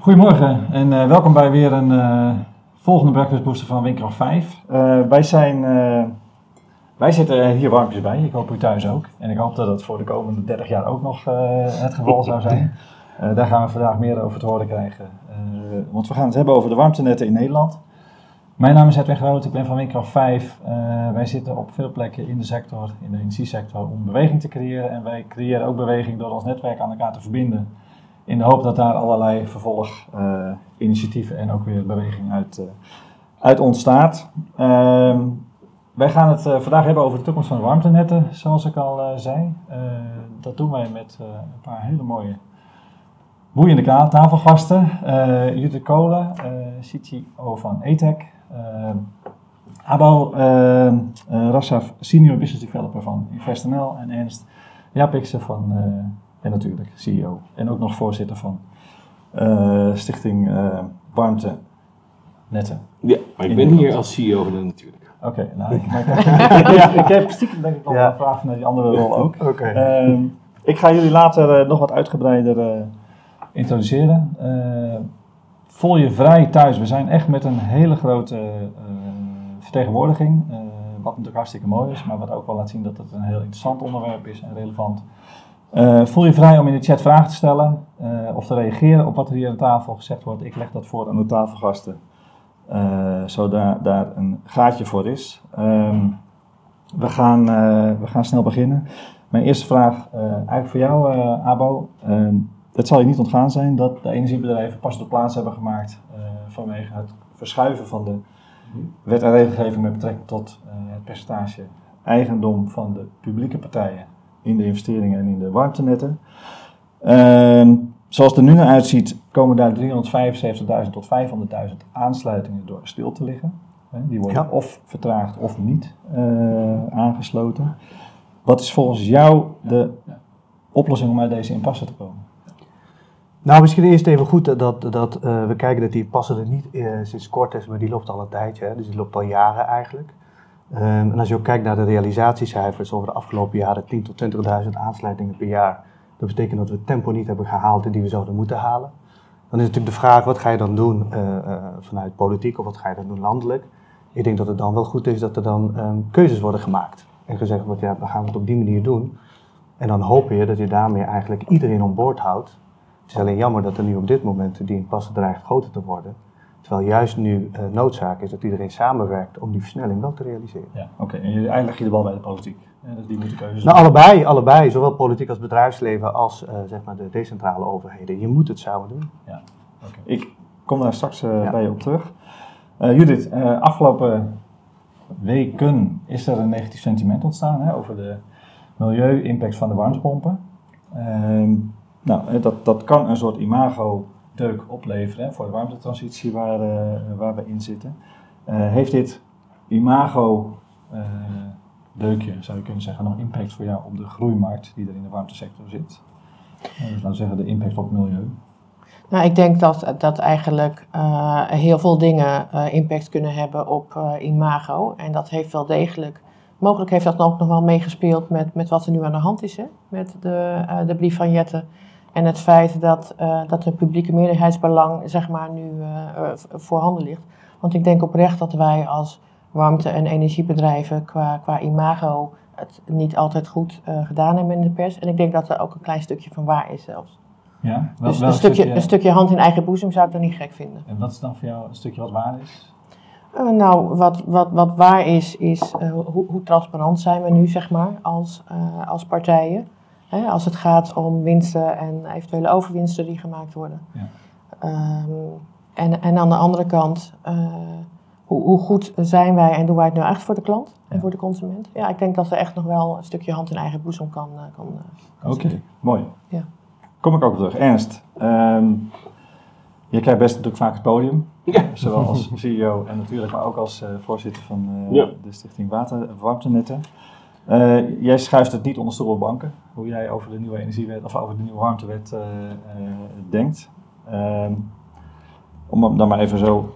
Goedemorgen en uh, welkom bij weer een uh, volgende Breakfast Booster van Windkracht 5. Uh, wij, zijn, wij zitten hier warmpjes bij, ik hoop u thuis ook. En ik hoop dat het voor de komende 30 jaar ook nog het geval zou zijn. daar gaan we vandaag meer over te horen krijgen. want we gaan het hebben over de warmtenetten in Nederland. Mijn naam is Edwin Groot, ik ben van Windkraft 5. wij zitten op veel plekken in de sector, in de energiesector, om beweging te creëren. En wij creëren ook beweging door ons netwerk aan elkaar te verbinden in de hoop dat daar allerlei vervolginitiatieven uh, en ook weer beweging uit, uh, uit ontstaat. Uh, wij gaan het uh, vandaag hebben over de toekomst van warmtenetten, zoals ik al uh, zei. dat doen wij met een paar hele mooie, boeiende tafelgasten. Judith Kolen, CTO van ETEC. Abo Rassaf, Senior Business Developer van InvestNL. En Ernst Japikse van en natuurlijk CEO. En ook nog voorzitter van uh, Stichting uh, Warmte Netten. Ja, maar ik ben hier als CEO van natuurlijk. Oké, okay, nou, ik, ja, ik heb stiekem denk ik nog ja. een vraag naar die andere rol ook. Oké. Okay. Uh, ik ga jullie later uh, nog wat uitgebreider introduceren. voel je vrij thuis. We zijn echt met een hele grote vertegenwoordiging. wat natuurlijk hartstikke mooi is, maar wat ook wel laat zien dat het een heel interessant onderwerp is en relevant. Uh, voel je vrij om in de chat vragen te stellen uh, of te reageren op wat er hier aan tafel gezegd wordt. Ik leg dat voor aan de tafelgasten, uh, zodat daar een gaatje voor is. Um, we, gaan, we gaan snel beginnen. Mijn eerste vraag, eigenlijk voor jou, Abo. Ehm, het zal je niet ontgaan zijn dat de energiebedrijven pas de plaats hebben gemaakt vanwege het verschuiven van de wet en regelgeving met betrekking tot het percentage eigendom van de publieke partijen in de investeringen en in de warmtenetten. Uh, zoals het er nu naar uitziet, komen daar 375.000 tot 500.000 aansluitingen door stil te liggen. Die worden of vertraagd of niet uh, aangesloten. Wat is volgens jou de oplossing om uit deze impasse te komen? Nou, misschien eerst even goed dat, dat uh, we kijken dat die impasse er niet uh, sinds kort is, maar die loopt al een tijdje. Hè? Dus die loopt al jaren eigenlijk. Um, en als je ook kijkt naar de realisatiecijfers over de afgelopen jaren, 10.000 tot 20.000 aansluitingen per jaar, dat betekent dat we het tempo niet hebben gehaald die we zouden moeten halen. Dan is natuurlijk de vraag, wat ga je dan doen uh, uh, vanuit politiek of wat ga je dan doen landelijk? Ik denk dat het dan wel goed is dat er dan um, keuzes worden gemaakt. En gezegd wordt, ja, we gaan het op die manier doen. En dan hoop je dat je daarmee eigenlijk iedereen on boord houdt. Het is alleen jammer dat er nu op dit moment die impasse dreigt groter te worden. Terwijl juist nu uh, noodzaak is dat iedereen samenwerkt om die versnelling wel te realiseren. Ja, oké. En eigenlijk leg je de bal bij de politiek. Ja, dus die moeten keuzes Nou, allebei, allebei. Zowel politiek als bedrijfsleven als uh, zeg maar de decentrale overheden. Je moet het samen doen. Ja, oké. Ik kom daar straks uh, ja. bij je op terug. Judith, afgelopen weken is er een negatief sentiment ontstaan hè, over de milieu-impact van de warmtepompen. Ehm, nou, dat, dat kan een soort imago deuk opleveren hè, voor de warmtetransitie waar, uh, waar we in zitten. Uh, heeft dit imago uh, deukje, zou je kunnen zeggen, nog impact voor jou op de groeimarkt die er in de warmtesector zit? dus laten we zeggen de impact op het milieu. Nou, ik denk dat, dat eigenlijk heel veel dingen impact kunnen hebben op imago. En dat heeft wel degelijk Mogelijk heeft dat ook nog wel meegespeeld met, met wat er nu aan de hand is, hè? met de, de brief van Jette en het feit dat, uh, dat een publieke meerderheidsbelang zeg maar, nu uh, voorhanden ligt. Want ik denk oprecht dat wij als warmte- en energiebedrijven qua, qua imago het niet altijd goed uh, gedaan hebben in de pers. En ik denk dat er ook een klein stukje van waar is zelfs. Ja, wel, dus wel een, stukje, stukje, een stukje hand in eigen boezem zou ik dan niet gek vinden. En wat is dan voor jou een stukje wat waar is? Uh, nou, wat, wat, wat waar is, is uh, hoe, hoe, transparant zijn we nu, zeg maar, als, als partijen. Hè, als het gaat om winsten en eventuele overwinsten die gemaakt worden. Ja. Um, en, en aan de andere kant, uh, hoe, hoe, goed zijn wij en doen wij het nu echt voor de klant en ja. voor de consument? Ja, ik denk dat er echt nog wel een stukje hand in eigen boezem kan, uh, kan, kan Oké, okay. mooi. Ja. Kom ik ook terug. Ernst, um, je krijgt best natuurlijk vaak het podium. Ja. Zowel als CEO en natuurlijk maar ook als uh, voorzitter van ja. de Stichting Water, Warmtenetten. Uh, jij schuift het niet onder stoel banken, hoe jij over de nieuwe energiewet of over de nieuwe warmtewet uh, uh, denkt. om hem dan maar even zo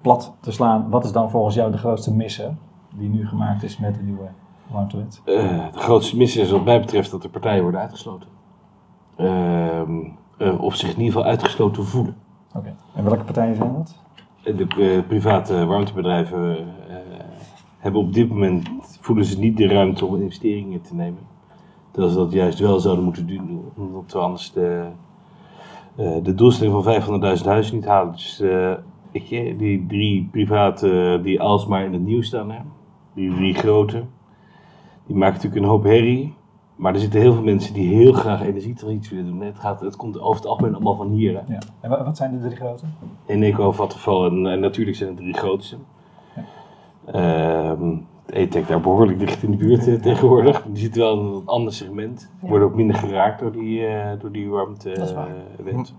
plat te slaan, wat is dan volgens jou de grootste misser die nu gemaakt is met de nieuwe warmtewet? de grootste misser is wat mij betreft dat de partijen worden uitgesloten. Ehm, of zich in ieder geval uitgesloten voelen. Oké. En welke partijen zijn dat? De eh, private warmtebedrijven eh, hebben op dit moment, voelen ze niet de ruimte om investeringen te nemen. Terwijl ze dat juist wel zouden moeten doen, omdat we anders de, eh, de doelstelling van 500.000 huizen niet halen. Dus eh, ik, eh, die drie private die alsmaar in het nieuws staan, hè, die drie grote, die maken natuurlijk een hoop herrie. Maar er zitten heel veel mensen die heel graag energietransitie willen doen. Het, gaat, het komt over het algemeen allemaal van hier. Hè. Ja. En wa- wat zijn de drie grote? Eneco, Vattenfall en, en natuurlijk zijn het de drie grootste. Ehm E-Tech daar behoorlijk dicht in de buurt eh, tegenwoordig. Die zit wel in een ander segment. Ja. worden ook minder geraakt door die, eh door die warmte Dat is waar. eh, wet.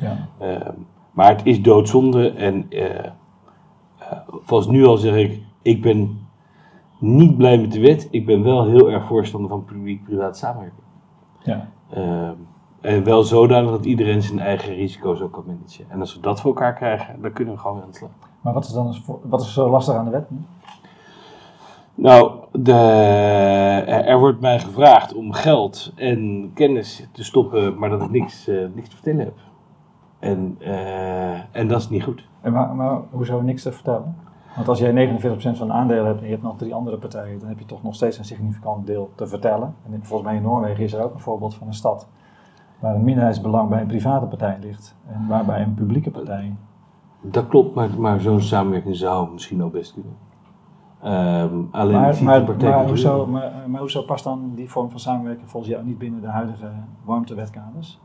Ja. Ehm, maar het is doodzonde en eh eh, volgens nu al zeg ik, ik ben niet blij met de wet. Ik ben wel heel erg voorstander van publiek-privaat samenwerken. ja. Ehm, en wel zodanig dat iedereen zijn eigen risico's ook kan managen. En als we dat voor elkaar krijgen, dan kunnen we gewoon weer aan de slag. Maar wat is dan wat is zo lastig aan de wet? Nou, de, er, er wordt mij gevraagd om geld en kennis te stoppen, maar dat ik niks, eh, niks te vertellen heb. En, eh, en dat is niet goed. En maar, maar hoezo niks te vertellen? Want als jij 49% van de aandelen hebt en je hebt nog drie andere partijen, dan heb je toch nog steeds een significant deel te vertellen. En volgens mij in Noorwegen is er ook een voorbeeld van een stad waar een minderheidsbelang bij een private partij ligt en waarbij een publieke partij. Dat klopt, maar, maar zo'n samenwerking zou misschien ook best kunnen. Ehm, alleen Maar, maar, maar, hoezo, maar, maar hoezo past dan die vorm van samenwerking volgens jou niet binnen de huidige warmtewetkaders?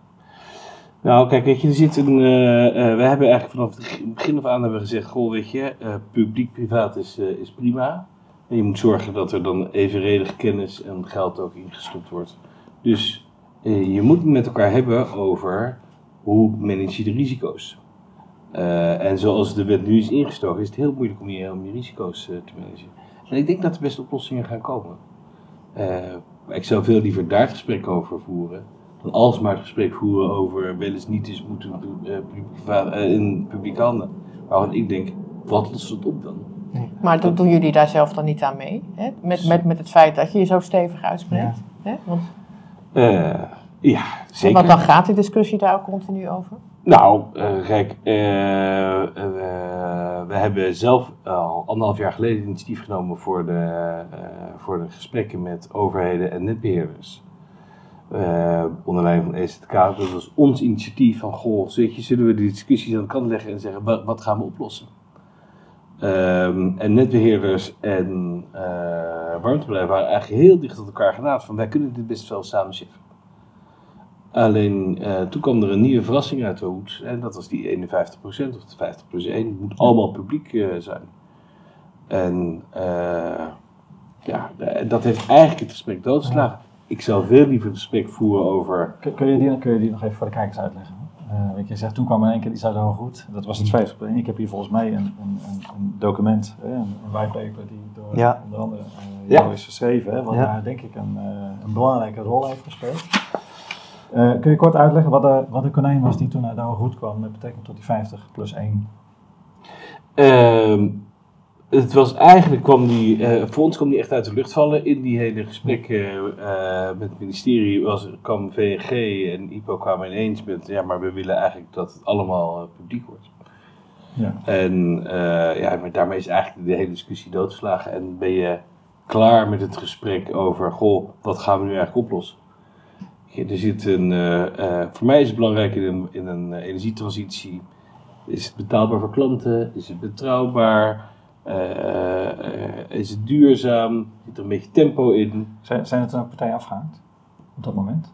Nou, kijk, weet je, er zit een. eh, eh, we hebben eigenlijk vanaf het begin af aan hebben we gezegd: Goh, weet je, eh, publiek-privaat is, is prima. En je moet zorgen dat er dan evenredig kennis en geld ook ingestopt wordt. Dus je moet het met elkaar hebben over hoe manage je de risico's. Eh, en zoals de wet nu is ingestoken, is het heel moeilijk om je, om je risico's eh, te managen. En ik denk dat er best oplossingen gaan komen. Eh, maar ik zou veel liever daar het gesprek over voeren dan alsmaar het gesprek voeren over wel eens niet eens moeten eh, eh, in publieke handen. Waarvan ik denk, wat lost het op dan? Maar doen, doen jullie daar zelf dan niet aan mee? Hè? Met, met, met het feit dat je je zo stevig uitspreekt? Hè? Want, Eh, ja, zeker. want dan gaat die discussie daar ook continu over. Nou, eh, kijk, eh, eh, we, hebben zelf al anderhalf jaar geleden initiatief genomen voor de, eh, voor de gesprekken met overheden en netbeheerders. Eh onder leiding van EZK. Dat was ons initiatief van, goh, weet je, zullen we de discussies aan de kant leggen en zeggen, wat, wat gaan we oplossen? Ehm, en netbeheerders en eh warmtebedrijven waren eigenlijk heel dicht tot elkaar genaamd van, wij kunnen dit best wel samen shiffen. Alleen eh, toen kwam er een nieuwe verrassing uit de hoed. En dat was die 51% of de 50 plus 1. Het moet allemaal publiek eh, zijn. En eh, ja, dat heeft eigenlijk het gesprek doodgeslagen. Ik zou veel liever een gesprek voeren over. Kun, kun, je die, kun je die nog even voor de kijkers uitleggen? Eh, weet je, zegt, toen kwam in één keer iets uit de hoge hoed. Dat was het 50 Ik heb hier volgens mij een, een, een, een document, een, een whitepaper die door Ja. onder andere Ja. jou is geschreven. Hè, wat Ja. daar denk ik een, eh, een belangrijke rol heeft gespeeld. Eh, kun je kort uitleggen wat de, wat de konijn was die toen uit de hoge hoed kwam met betrekking tot die 50 plus 1? Ehm, het was eigenlijk kwam die, eh, voor ons kwam die echt uit de lucht vallen. In die hele gesprekken eh, met het ministerie was, kwam VNG en IPO kwamen ineens met, ja, maar we willen eigenlijk dat het allemaal publiek wordt. Ja. En ja, maar daarmee is eigenlijk de hele discussie doodgeslagen. En ben je klaar met het gesprek over, goh, wat gaan we nu eigenlijk oplossen? Er zit een, eh, eh, voor mij is het belangrijk in een, in een eh, energietransitie, is het betaalbaar voor klanten? Is het betrouwbaar? Is het duurzaam? Zit er een beetje tempo in? Zijn, zijn het een partij afgehaakt op dat moment?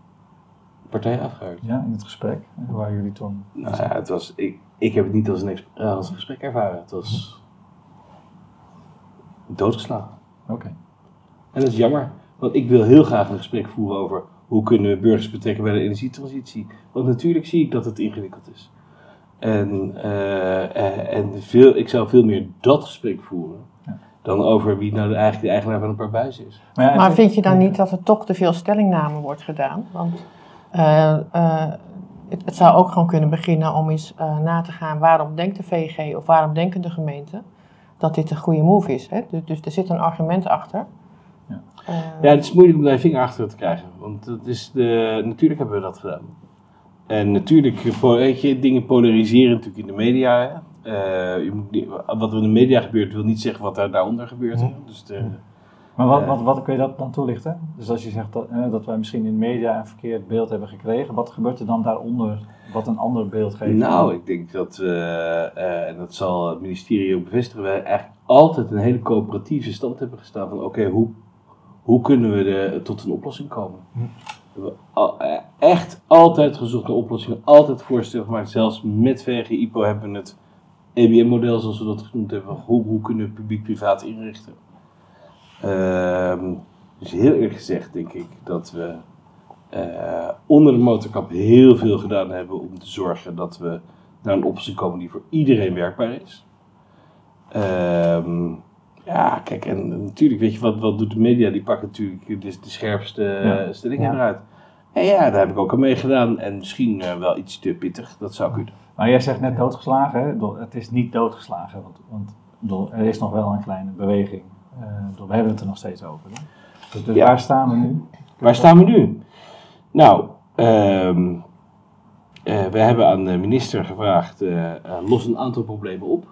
Partij afgehaakt. Ja, in het gesprek waar jullie toen... Nou ja, het was, ik, ik heb het niet als een, als een gesprek ervaren. Het was doodgeslagen. Oké. En dat is jammer, want ik wil heel graag een gesprek voeren over hoe kunnen we burgers betrekken bij de energietransitie. Want natuurlijk zie ik dat het ingewikkeld is. En, eh, eh, en veel, ik zou veel meer dat gesprek voeren Ja. dan over wie nou eigenlijk de eigenaar van een paar buizen is. Maar, ja, Maar het- vind je dan niet dat er toch te veel stellingname wordt gedaan? Want eh, eh, het, het zou ook gewoon kunnen beginnen om eens eh, na te gaan waarom denkt de VG of waarom denken de gemeenten dat dit een goede move is. Hè? Dus, dus er zit een argument achter. Ja. Eh, Ja, het is moeilijk om daar je vinger achter te krijgen. Want het is de, natuurlijk hebben we dat gedaan. En natuurlijk, weet je, dingen polariseren natuurlijk in de media. Uh, je moet wat er in de media gebeurt, wil niet zeggen wat daar daaronder gebeurt. Hè? Dus de, maar wat, wat, wat kun je dat dan toelichten? Dus als je zegt dat, eh, dat wij misschien in de media een verkeerd beeld hebben gekregen, wat gebeurt er dan daaronder wat een ander beeld geeft? Nou, ik denk dat, uh, en dat zal het ministerie ook bevestigen, wij eigenlijk altijd een hele coöperatieve stand hebben gestaan van oké, hoe, hoe kunnen we de, tot een oplossing komen? Hm. We hebben echt altijd gezocht naar oplossingen, altijd voorstellen gemaakt, zelfs met VGIPO hebben we het EBM-model, zoals we dat genoemd hebben, hoe, hoe kunnen we publiek-privaat inrichten? Ehm, dus heel eerlijk gezegd denk ik dat we uh, onder de motorkap heel veel gedaan hebben om te zorgen dat we naar een oplossing komen die voor iedereen werkbaar is. Um, ja, kijk, en natuurlijk, weet je, wat, wat doet de media? Die pakken natuurlijk de, de scherpste ja. stellingen eruit. En ja, daar heb ik ook aan meegedaan. En misschien uh, wel iets te pittig, dat zou kunnen. Maar jij zegt net doodgeslagen, hè? Het is niet doodgeslagen, want, want er is nog wel een kleine beweging. Uh, we hebben het er nog steeds over. Hè? Dus, dus waar staan we nu? Waar staan we nu? Nou, um, uh, we hebben aan de minister gevraagd, uh, los een aantal problemen op.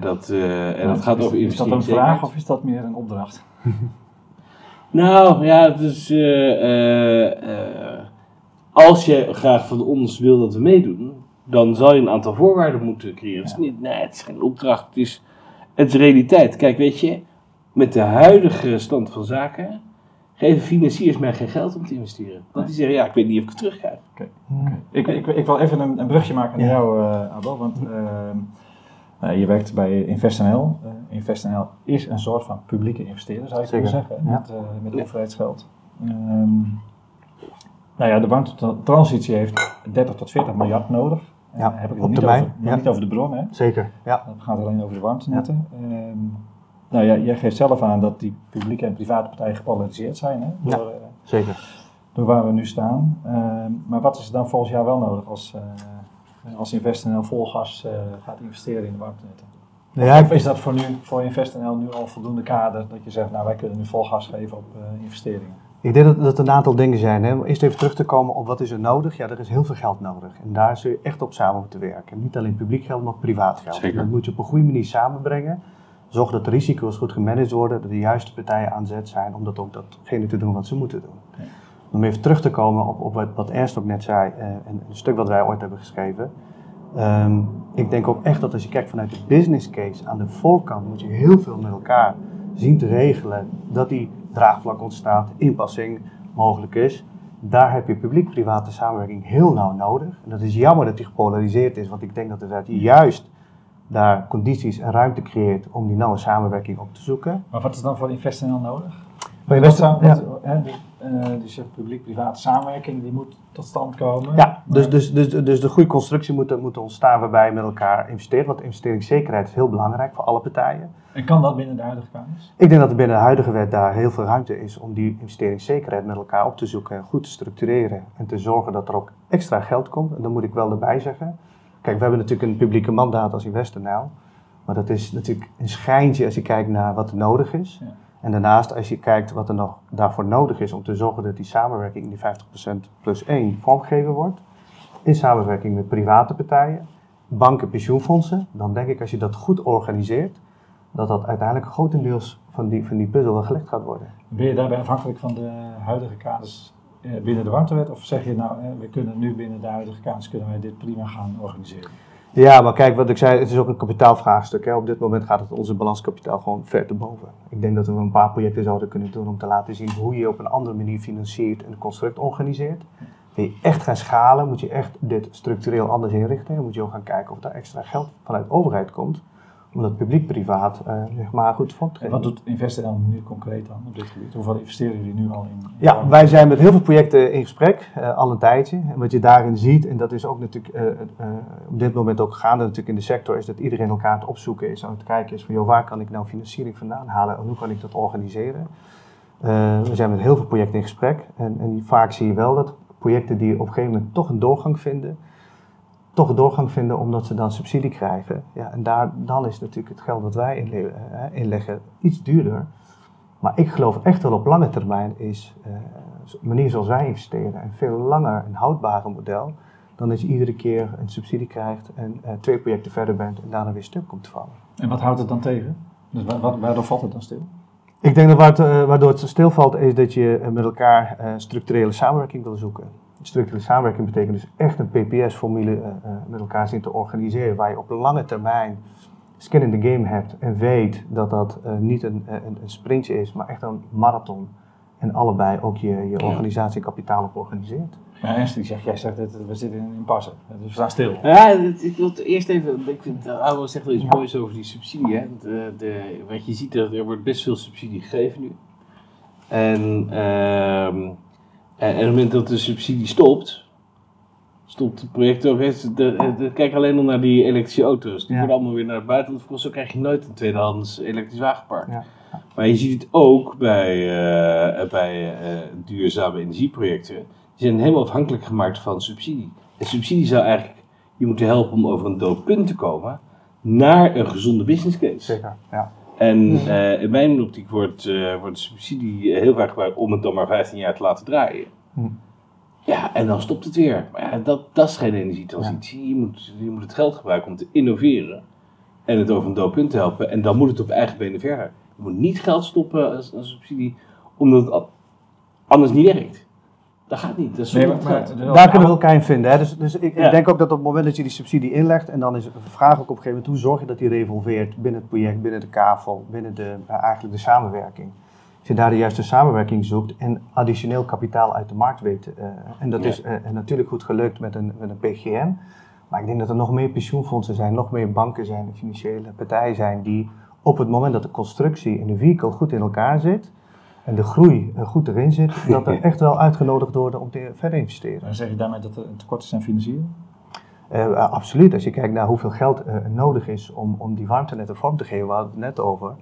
dat, en dat gaat is, over Is dat een vraag of is dat meer een opdracht? nou, ja, dus als je graag van ons wil dat we meedoen, dan zal je een aantal voorwaarden moeten creëren. Het, is niet, nee, het is geen opdracht, het is, het is realiteit. Kijk, weet je, met de huidige stand van zaken geven financiers mij geen geld om te investeren. Want die zeggen, ja, ik weet niet of ik het terugkrijg. Oké. Ik, ik, ik, wil even een, een brugje maken naar jou, uh, Abel. Want uh, je werkt bij InvestNL. Uh, InvestNL is een soort van publieke investeerder, zou je kunnen zeggen, met, met ja. overheidsgeld. Um, nou ja, de warmtetransitie heeft 30 tot 40 miljard nodig. Ja, heb ik het niet, over, niet over de bron, hè? Zeker, ja. Het gaat alleen over de warmtenetten. Um, nou ja, jij geeft zelf aan dat die publieke en private partijen gepolariseerd zijn. Hè? Door, ja, eh, zeker. Door waar we nu staan. Uh, maar wat is er dan volgens jou wel nodig als, als InvestNL vol gas gaat investeren in de warmtenetten? Ja, of is dat voor, nu, voor InvestNL nu al voldoende kader dat je zegt, nou wij kunnen nu vol gas geven op investeringen? Ik denk dat, dat er een aantal dingen zijn. Hè. Eerst even terug te komen op wat is er nodig. Ja, er is heel veel geld nodig. En daar zul je echt op samen moeten werken. Niet alleen publiek geld, maar ook privaat geld. Zeker. Dat moet je op een goede manier samenbrengen. Zorg dat de risico's goed gemanaged worden, dat de juiste partijen aan zet zijn om dat ook datgene te doen wat ze moeten doen. Om even terug te komen op, op wat, wat, Ernst ook net zei, uh, een, stuk wat wij ooit hebben geschreven. Um, ik denk ook echt dat als je kijkt vanuit de business case, aan de voorkant moet je heel veel met elkaar zien te regelen dat die draagvlak ontstaat, inpassing mogelijk is. Daar heb je publiek-private samenwerking heel nauw nodig. En dat is jammer dat die gepolariseerd is, want ik denk dat het juist daar condities en ruimte creëert om die nauwe samenwerking op te zoeken. Maar wat is dan voor InvestNL nodig? InvestNL, ja. Hè, dus, publiek-private samenwerking die moet tot stand komen. Ja, dus, dus, dus, dus de goede constructie moet, moet ontstaan waarbij je met elkaar investeert. Want investeringszekerheid is heel belangrijk voor alle partijen. En kan dat binnen de huidige kaders? Ik denk dat er binnen de huidige wet daar heel veel ruimte is om die investeringszekerheid met elkaar op te zoeken en goed te structureren. En te zorgen dat er ook extra geld komt. En dan moet ik wel erbij zeggen Kijk, we hebben natuurlijk een publieke mandaat als InvestorNL. Maar dat is natuurlijk een schijntje als je kijkt naar wat er nodig is. Ja. En daarnaast als je kijkt wat er nog daarvoor nodig is om te zorgen dat die samenwerking, die 50% plus 1, vormgegeven wordt. In samenwerking met private partijen, banken, pensioenfondsen. Dan denk ik als je dat goed organiseert, dat dat uiteindelijk grotendeels van die, van die puzzel wel gelegd gaat worden. Ben je daarbij afhankelijk van de huidige kaders eh, binnen de warmtewet? Of zeg je nou, eh, we kunnen nu binnen de huidige kaders kunnen wij dit prima gaan organiseren? Ja, maar kijk, wat ik zei, het is ook een kapitaalvraagstuk. Hè. Op dit moment gaat het onze balanskapitaal gewoon ver te boven. Ik denk dat we een paar projecten zouden kunnen doen om te laten zien hoe je op een andere manier financiert en construct organiseert. Wil je echt gaan schalen, moet je echt dit structureel anders inrichten. Dan moet je ook gaan kijken of daar extra geld vanuit de overheid komt om dat publiek-privaat uh, zeg maar goed te geven. wat doet Investor dan nu concreet dan op dit gebied? Hoeveel investeren jullie nu al in? ja, wij zijn met heel veel projecten in gesprek, uh, al een tijdje. En wat je daarin ziet, en dat is ook natuurlijk uh, op dit moment ook gaande natuurlijk in de sector, is dat iedereen elkaar aan het opzoeken is, aan het kijken is van joh, waar kan ik nou financiering vandaan halen en hoe kan ik dat organiseren. we zijn met heel veel projecten in gesprek en, en vaak zie je wel dat projecten die op een gegeven moment toch een doorgang vinden, toch doorgang vinden omdat ze dan subsidie krijgen. Ja, en daar, dan is natuurlijk het geld dat wij eh, inleggen iets duurder. Maar ik geloof echt wel op lange termijn is uh, manier zoals wij investeren, een veel langer en houdbarer model, dan dat je iedere keer een subsidie krijgt en uh, twee projecten verder bent en daarna weer stuk komt te vallen. En wat houdt het dan tegen? Dus waardoor valt het dan stil? Ik denk dat waardoor het stilvalt is dat je met elkaar structurele samenwerking wil zoeken. Structurele samenwerking betekent dus echt een PPS-formule met elkaar zien te organiseren, waar je op lange termijn skin in the game hebt en weet dat dat niet een, een, een sprintje is, maar echt een marathon. En allebei ook je, je organisatie kapitaal op organiseert. Ja, Ernst die zegt, jij zegt dat we zitten in passen. Dus we staan stil. Ja, ik wil eerst even, ik vind, Oude zegt wel iets moois over die subsidie. Hè. De, de, wat je ziet, er wordt best veel subsidie gegeven nu. En, uh, en, en op het moment dat de subsidie stopt, stopt het project ook. Kijk alleen nog naar die elektrische auto's. Die worden allemaal weer naar het buitenland verkocht. Zo krijg je nooit een tweedehands elektrisch wagenpark. Ja. Maar je ziet het ook bij, uh, bij uh, duurzame energieprojecten. Die zijn helemaal afhankelijk gemaakt van subsidie. En subsidie zou eigenlijk je moeten helpen om over een dood punt te komen naar een gezonde business case. Zeker, ja. En uh, in mijn optiek wordt, wordt subsidie heel vaak gebruikt om het dan maar 15 jaar te laten draaien. Hm. Ja, en dan stopt het weer. Maar ja, dat, dat is geen energietransitie. Ja. Je, moet, je moet het geld gebruiken om te innoveren en het over een dood punt te helpen. En dan moet het op eigen benen verder. Je moet niet geld stoppen als, als subsidie, omdat het anders niet werkt. Dat gaat niet. Dat is nee, maar, daar kunnen we elkaar in vinden. Hè? Dus, dus ik, ik, denk ook dat op het moment dat je die subsidie inlegt, en dan is de vraag ook op een gegeven moment, hoe zorg je dat die revolveert binnen het project, binnen de kavel, binnen de, uh, eigenlijk de samenwerking. Als je daar de juiste samenwerking zoekt en additioneel kapitaal uit de markt weet. Uh, en dat is uh, natuurlijk goed gelukt met een, met een PGM. Maar ik denk dat er nog meer pensioenfondsen zijn, nog meer banken zijn, financiële partijen zijn die op het moment dat de constructie in de vehicle goed in elkaar zit en de groei goed erin zit, dat er echt wel uitgenodigd worden om te verder investeren. En zeg je daarmee dat er een tekort is aan financiering? Uh, absoluut. Als je kijkt naar hoeveel geld uh, nodig is om, om die warmtenetten vorm te geven, we hadden het net over,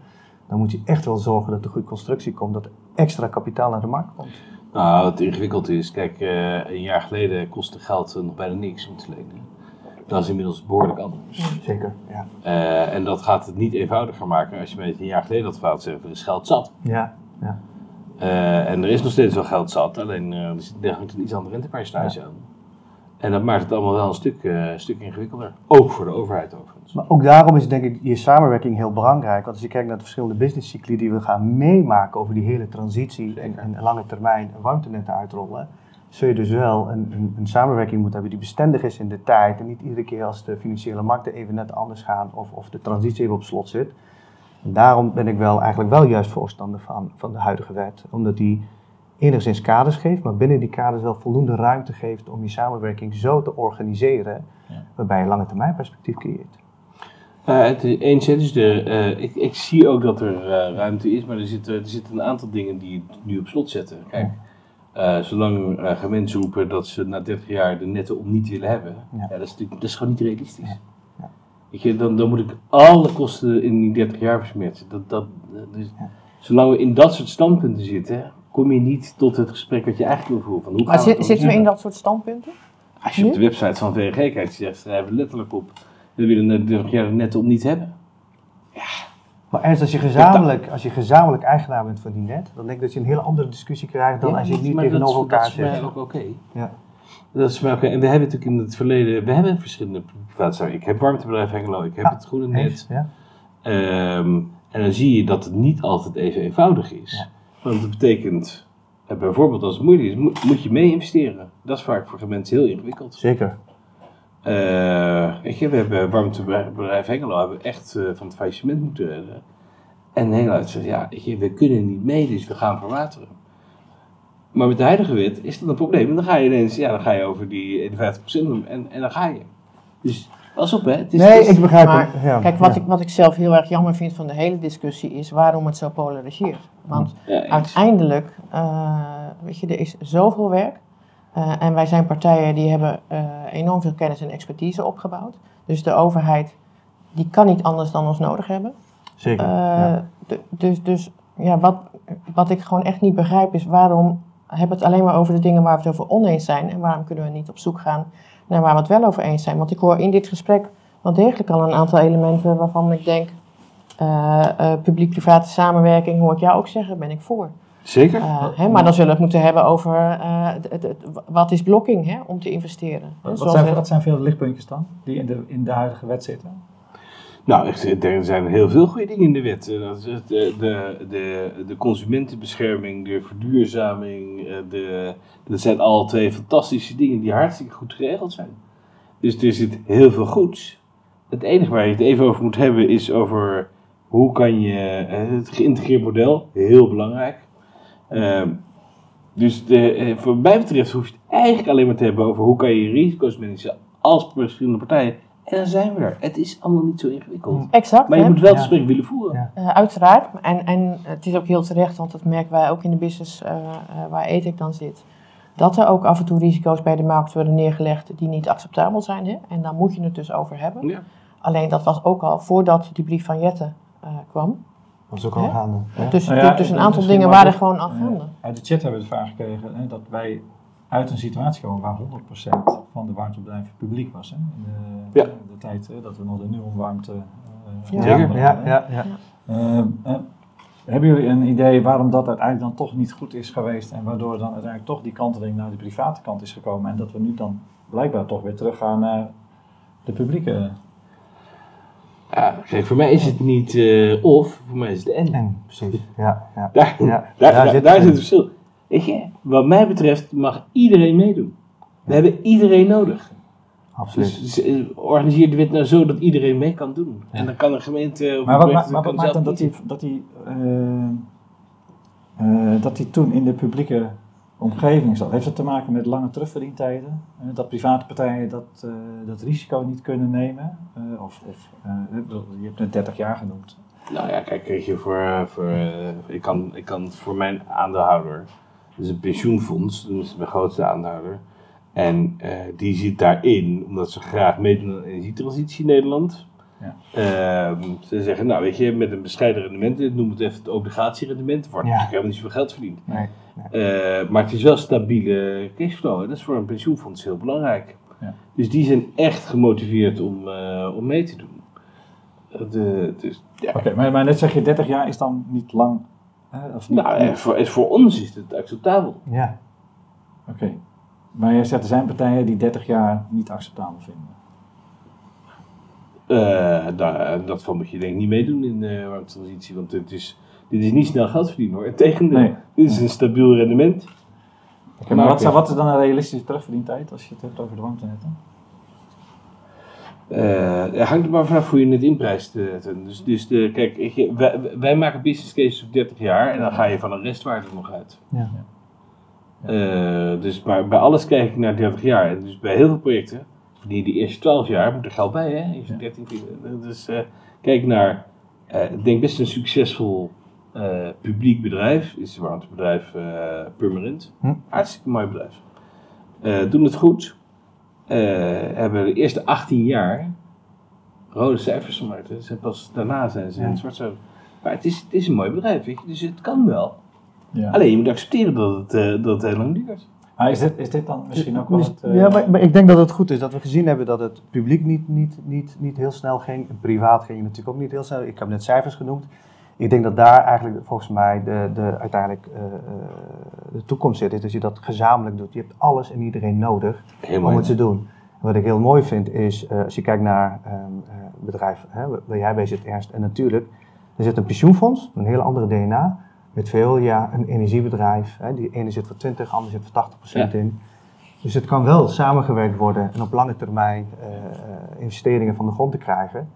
dan moet je echt wel zorgen dat er goede constructie komt, dat er extra kapitaal naar de markt komt. Nou, wat ingewikkeld is, kijk, uh, een jaar geleden kostte geld nog bijna niks om te lenen. Dat is inmiddels behoorlijk anders. Zeker, ja. Uh, en dat gaat het niet eenvoudiger maken als je met een jaar geleden had fout zegt, er is geld zat. Ja, ja. Uh, en er is nog steeds wel geld zat, alleen uh, er hangt een iets ander rentepercentage ja. aan. En dat maakt het allemaal wel een stuk, stuk ingewikkelder. Ook voor de overheid overigens. Maar ook daarom is denk ik je samenwerking heel belangrijk. Want als je kijkt naar de verschillende businesscycli die we gaan meemaken over die hele transitie en, en lange termijn warmtenetten uitrollen zul je dus wel een, een, een, samenwerking moeten hebben die bestendig is in de tijd. En niet iedere keer als de financiële markten even net anders gaan of, of de transitie even op slot zit. Daarom ben ik wel eigenlijk wel juist voorstander van, van de huidige wet. Omdat die enigszins kaders geeft, maar binnen die kaders wel voldoende ruimte geeft om je samenwerking zo te organiseren, waarbij je lange termijn perspectief creëert. Uh, het is eens, dus de, uh, ik, ik, zie ook dat er uh, ruimte is, maar er zitten, er zitten een aantal dingen die het nu op slot zetten. Kijk, zolang uh, gaan mensen roepen dat ze na 30 jaar de netten om niet willen hebben, ja. ja dat, is, dat is gewoon niet realistisch. Ja. Je, dan, dan moet ik alle kosten in die 30 jaar versmerten. Dat, dat, dus, Zolang we in dat soort standpunten zitten, kom je niet tot het gesprek wat je eigenlijk wil voeren. Van hoe maar zit, zitten we in dat soort standpunten? Als je nu? op de website van VNG kijkt, schrijven we letterlijk op, we willen na 30 jaar de netten om niet hebben. Ja, maar Ernst, als je, gezamenlijk, als je gezamenlijk eigenaar bent van die net, dan denk ik dat je een hele andere discussie krijgt dan als je het niet tegenover elkaar zit. Dat is mij ook oké. Ja. Dat is. En we hebben natuurlijk in het verleden, we hebben verschillende private Ik heb warmtebedrijf Hengelo, ik heb het groene net. Ja. Um, en dan zie je dat het niet altijd even eenvoudig is. Want dat betekent, eh, bijvoorbeeld als het moeilijk is, moet, moet je mee investeren. Dat is vaak voor mensen heel ingewikkeld. Zeker. Uh, weet je, we hebben warmtebedrijf Hengelo hebben echt uh, van het faillissement moeten redden. En Hengelo zei, ja, weet je, we kunnen niet mee, dus we gaan verwateren. Maar met de huidige wet is dat een probleem. En dan ga je ineens, ja, dan ga je over die 51% en, en dan ga je. Dus pas op, hè. Het is, nee, ik begrijp het. Ja, kijk, wat, ik, wat ik zelf heel erg jammer vind van de hele discussie is waarom het zo polariseert. Want uiteindelijk, uh, weet je, er is zoveel werk. Uh, en wij zijn partijen die hebben uh, enorm veel kennis en expertise opgebouwd. Dus de overheid die kan niet anders dan ons nodig hebben. Zeker. Uh, ja. Dus, dus ja, wat, wat ik gewoon echt niet begrijp is waarom hebben het alleen maar over de dingen waar we het over oneens zijn. En waarom kunnen we niet op zoek gaan naar waar we het wel over eens zijn. Want ik hoor in dit gesprek wel degelijk al een aantal elementen waarvan ik denk, publiek-private samenwerking hoor ik jou ook zeggen, ben ik voor. Zeker. Uh, hè, maar dan zullen we het moeten hebben over het, het, wat is blokking hè, om te investeren. Wat, wat zijn, wat zijn veel lichtpuntjes dan die in de, in de huidige wet zitten? Nou, er zijn heel veel goede dingen in de wet. De, de, de, de consumentenbescherming, de verduurzaming, de, dat zijn al twee fantastische dingen die hartstikke goed geregeld zijn. Dus er zit heel veel goeds. Het enige waar je het even over moet hebben is over hoe kan je het geïntegreerd model, heel belangrijk. Uh, dus de, voor mij betreft hoef je het eigenlijk alleen maar te hebben over hoe kan je risico's managen als verschillende partijen. En dan zijn we er. Het is allemaal niet zo ingewikkeld. Exact. Maar je moet wel het gesprek willen voeren. Uh, uiteraard. En, en het is ook heel terecht, want dat merken wij ook in de business uh, uh, waar ETEC dan zit. Dat er ook af en toe risico's bij de markt worden neergelegd die niet acceptabel zijn. Hè? En daar moet je het dus over hebben. Ja. Alleen dat was ook al voordat die brief van Jette kwam. Dat is ook al gaande. Dus, nou ja, dus een aantal dingen waren gewoon al gaande. Uit de chat hebben we de vraag gekregen hè, dat wij uit een situatie komen waar 100% van de warmtebedrijven publiek was. Hè? In de, ja. de tijd hè, dat we nog de nuonwarmte uh, ja. Ja, ja, ja, ja. Uh, uh, hebben jullie een idee waarom dat uiteindelijk dan toch niet goed is geweest en waardoor dan uiteindelijk toch die kanteling naar de private kant is gekomen en dat we nu dan blijkbaar toch weer teruggaan naar de publieke ja, kijk, voor mij is het niet uh, of, voor mij is het en. En, precies. Ja, ja. Daar, ja. daar, daar, daar, zit, daar zit het verschil. Weet je, wat mij betreft mag iedereen meedoen. We hebben iedereen nodig. Absoluut. Dus, dus organiseer de wet nou zo dat iedereen mee kan doen. Ja. En dan kan een gemeente... Maar wat, ma maar wat maakt dan dat die, dat, die, uh, uh, dat die toen in de publieke omgeving zat? Heeft dat te maken met lange terugverdientijden? Uh, dat private partijen dat, uh, dat risico niet kunnen nemen? Uh, of, of je hebt net 30 jaar genoemd. Nou ja, kijk, weet je, voor, voor, ik, kan, ik kan voor mijn aandeelhouder, dus een pensioenfonds, dat is mijn grootste aandeelhouder. En die zit daarin, omdat ze graag meedoen aan de energietransitie in Nederland. Ja. Uh, ze zeggen, nou weet je, met een bescheiden rendement, noem het even het obligatierendement, wordt ja. helemaal niet zoveel geld verdiend. Nee. Uh, maar het is wel stabiele cashflow. Dat is voor een pensioenfonds heel belangrijk. Ja. Dus die zijn echt gemotiveerd om, uh, om mee te doen. De, dus, ja. Oké, okay, maar, maar net zeg je 30 jaar is dan niet lang? Hè, of niet, nou, ja, voor, is voor ons is het acceptabel. Ja. Oké. Okay. Maar je zegt er zijn partijen die 30 jaar niet acceptabel vinden. Uh, nou, dat van moet je denk ik niet meedoen in de warmtransitie, want het is, dit is niet snel geld verdienen hoor. Integendeel, nee. dit is een stabiel rendement. Okay, maar wat, wat, is dan een realistische terugverdientijd als je het hebt over de warmtenetten? Uh, het hangt er maar vanaf hoe je het inprijst. Dus, dus de, kijk, ik, wij, wij, maken business cases op 30 jaar en dan ga je van een restwaarde nog uit. Ja. Uh, dus maar bij alles kijk ik naar 30 jaar. En dus bij heel veel projecten, die de eerste 12 jaar, moet er geld bij, hè? Eerste 13, dus uh, kijk naar, ik denk best een succesvol uh, publiek bedrijf, is het warmtebedrijf uh, Permanent. Hm? Hartstikke mooi bedrijf. Uh, doen het goed. Hebben de eerste 18 jaar rode cijfers gemaakt. Dus pas daarna zijn ze in het zwart zo. Maar het is, het is een mooi bedrijf, weet je? dus het kan wel. Ja. Alleen je moet accepteren dat het, dat het heel lang duurt. Maar is dit, is dit dan misschien ook wel het... Uh... Ja, maar, maar, ik denk dat het goed is dat we gezien hebben dat het publiek niet, niet, niet, niet heel snel ging. En privaat ging natuurlijk ook niet heel snel. Ik heb net cijfers genoemd. Ik denk dat daar eigenlijk volgens mij de, de, uiteindelijk uh, uh, de toekomst zit. Is dat je dat gezamenlijk doet. Je hebt alles en iedereen nodig Helemaal om het te doen. En wat ik heel mooi vind is, uh, als je kijkt naar um, bedrijf hè, waar jij bij zit, Ernst. En natuurlijk, er zit een pensioenfonds, een hele andere DNA. Met veel, ja, een energiebedrijf. Hè, die ene zit voor 20, de andere zit voor 80% Ja. in. Dus het kan wel samengewerkt worden en op lange termijn investeringen van de grond te krijgen.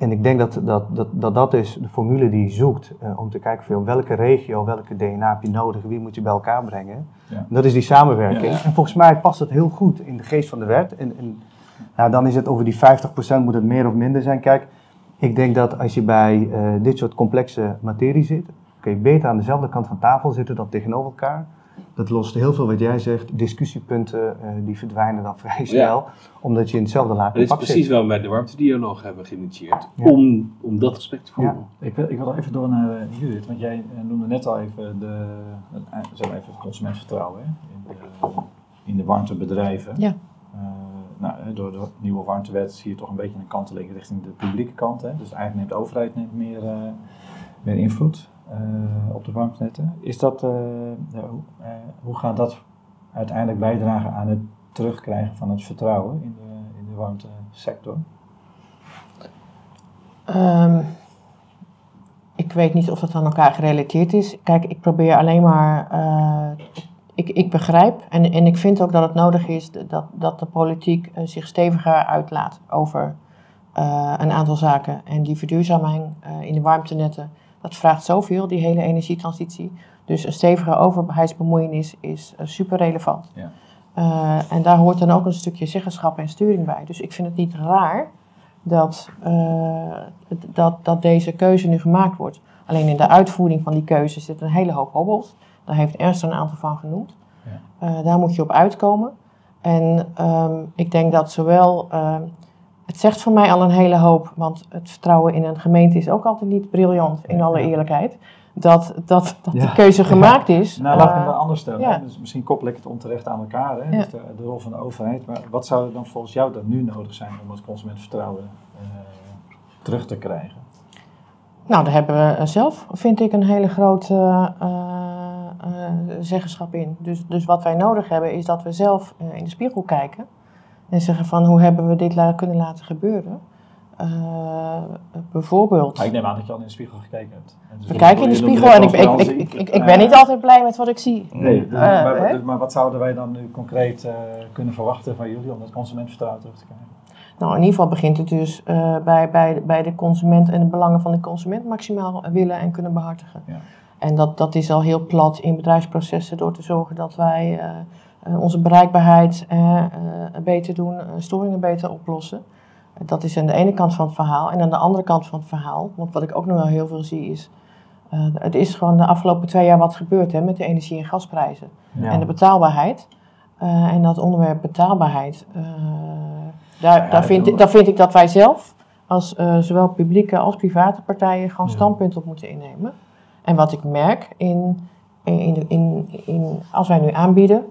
En ik denk dat dat, dat, dat, dat is de formule die je zoekt uh, om te kijken van welke regio, welke DNA heb je nodig, wie moet je bij elkaar brengen. Ja. Dat is die samenwerking. Ja, ja. En volgens mij past het heel goed in de geest van de wet. En, en nou, dan is het over die 50% moet het meer of minder zijn. Kijk, ik denk dat als je bij uh, dit soort complexe materie zit, kun je beter aan dezelfde kant van tafel zitten dan tegenover elkaar. Dat lost heel veel wat jij zegt, discussiepunten, uh, die verdwijnen dan vrij snel, omdat je in hetzelfde laag Dat is pak precies zit. waarom wij de warmtedialoog hebben geïnitieerd. Ja. Om, om dat gesprek te voeren. Ik wil, ik wil even door naar uh, Judith, want jij uh, noemde net al even de, zeg maar even het consumentvertrouwen hè, in, de, in de warmtebedrijven. Ja. nou, door de nieuwe warmtewet zie je toch een beetje een kanteling richting de publieke kant. Hè? Dus eigenlijk neemt de overheid neemt meer, meer invloed. Op de warmtenetten. Is dat, hoe gaat dat uiteindelijk bijdragen aan het terugkrijgen van het vertrouwen in de, in de warmtesector? Um, ik weet niet of dat aan elkaar gerelateerd is. Kijk, ik probeer alleen maar. Ik, ik begrijp en, en ik vind ook dat het nodig is dat, dat de politiek zich steviger uitlaat over een aantal zaken. En die verduurzaming in de warmtenetten, dat vraagt zoveel, die hele energietransitie. Dus een stevige overheidsbemoeienis is super relevant. Ja. en daar hoort dan ook een stukje zeggenschap en sturing bij. Dus ik vind het niet raar dat, uh, dat, dat deze keuze nu gemaakt wordt. Alleen in de uitvoering van die keuze zit een hele hoop hobbels. Daar heeft Ernst er een aantal van genoemd. Ja. Daar moet je op uitkomen. En um, ik denk dat zowel. Uh, het zegt voor mij al een hele hoop, want het vertrouwen in een gemeente is ook altijd niet briljant, in alle eerlijkheid dat, dat, dat de keuze gemaakt is. Nou, laat ik hem dan anders stellen. Dus misschien koppel ik het onterecht aan elkaar, hè? Dus de, de, rol van de overheid. Maar wat zou er dan volgens jou dan nu nodig zijn om het consumentenvertrouwen uh, terug te krijgen? Nou, daar hebben we zelf, vind ik, een hele grote uh, uh, zeggenschap in. Dus, dus wat wij nodig hebben is dat we zelf in de spiegel kijken en zeggen van hoe hebben we dit la kunnen laten gebeuren. Uh, bijvoorbeeld. Maar ik neem aan dat je al in de spiegel gekeken hebt. Dus we kijken in de spiegel en ik, ik, ik, ik, ik ben niet altijd blij met wat ik zie. Nee, dus, uh, maar, dus, maar, wat zouden wij dan nu concreet uh, kunnen verwachten van jullie om het consumentenvertrouwen terug te krijgen? Nou, in ieder geval begint het dus bij, bij, bij de consument en de belangen van de consument maximaal willen en kunnen behartigen. Ja. En dat, dat is al heel plat in bedrijfsprocessen door te zorgen dat wij onze bereikbaarheid beter doen, storingen beter oplossen. Dat is aan de ene kant van het verhaal. En aan de andere kant van het verhaal, want wat ik ook nog wel heel veel zie is, het is gewoon de afgelopen twee jaar wat gebeurd hè, met de energie- en gasprijzen. En de betaalbaarheid. En dat onderwerp betaalbaarheid, daar, ja, daar, vind, daar vind ik dat wij zelf, als zowel publieke als private partijen, gewoon standpunt op moeten innemen. En wat ik merk in, in, in, in, als wij nu aanbieden,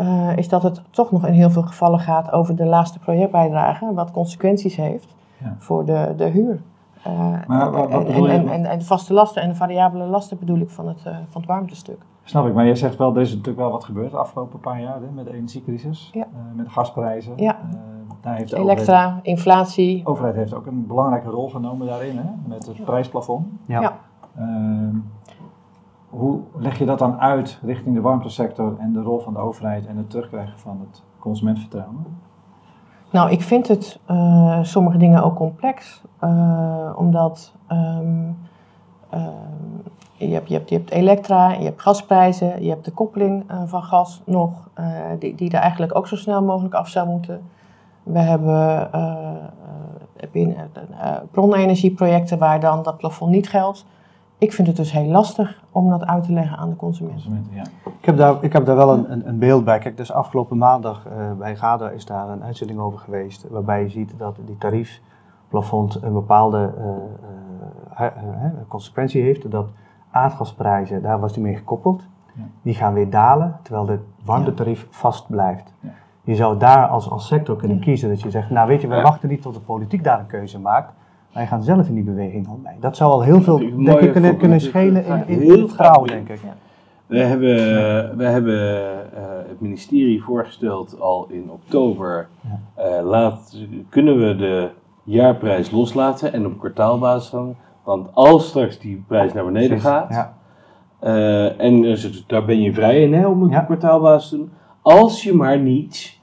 uh, is dat het toch nog in heel veel gevallen gaat over de laatste projectbijdrage, wat consequenties heeft ja. voor de, de huur. Uh, maar, wat, wat en, en, en, en, de vaste lasten en de variabele lasten bedoel ik van het, uh, van het warmtestuk. Snap ik, maar je zegt wel, er is natuurlijk wel wat gebeurd de afgelopen paar jaar hè, met de energiecrisis, ja. met de gasprijzen. Ja. daar heeft de Elektra, overheid, inflatie. De overheid heeft ook een belangrijke rol genomen daarin, hè, met het prijsplafond. Ja. Ehm, hoe leg je dat dan uit richting de warmtesector en de rol van de overheid en het terugkrijgen van het consumentvertrouwen? Nou, ik vind het uh, sommige dingen ook complex, uh, omdat um, uh, je, hebt, je, hebt, je hebt elektra, je hebt gasprijzen, je hebt de koppeling van gas nog, die, die er eigenlijk ook zo snel mogelijk af zou moeten. We hebben bronnenergieprojecten waar dan dat plafond niet geldt. Ik vind het dus heel lastig om dat uit te leggen aan de consument. ja. ik, heb daar, ik heb daar wel een, een, beeld bij. Kijk, dus afgelopen maandag uh, bij GADA is daar een uitzending over geweest. Waarbij je ziet dat die tariefplafond een bepaalde uh, uh, consequentie heeft. Dat aardgasprijzen, daar was die mee gekoppeld. Ja. Die gaan weer dalen, terwijl de warmtetarief ja. vast blijft. Ja. Je zou daar als, als sector kunnen kiezen dat je zegt, nou weet je, we wachten niet tot de politiek daar een keuze maakt. Wij gaan zelf in die beweging al mee. Dat zou al heel veel denk ik, kunnen, kunnen schelen in, in, vertrouwen, denk ik. We hebben, we hebben uh, het ministerie voorgesteld al in oktober. Uh, laat, kunnen we de jaarprijs loslaten en op kwartaalbasis hangen? Want als straks die prijs naar beneden gaat, ja. uh, en daar ben je vrij in hè, om het op kwartaalbasis te doen. Als je maar niet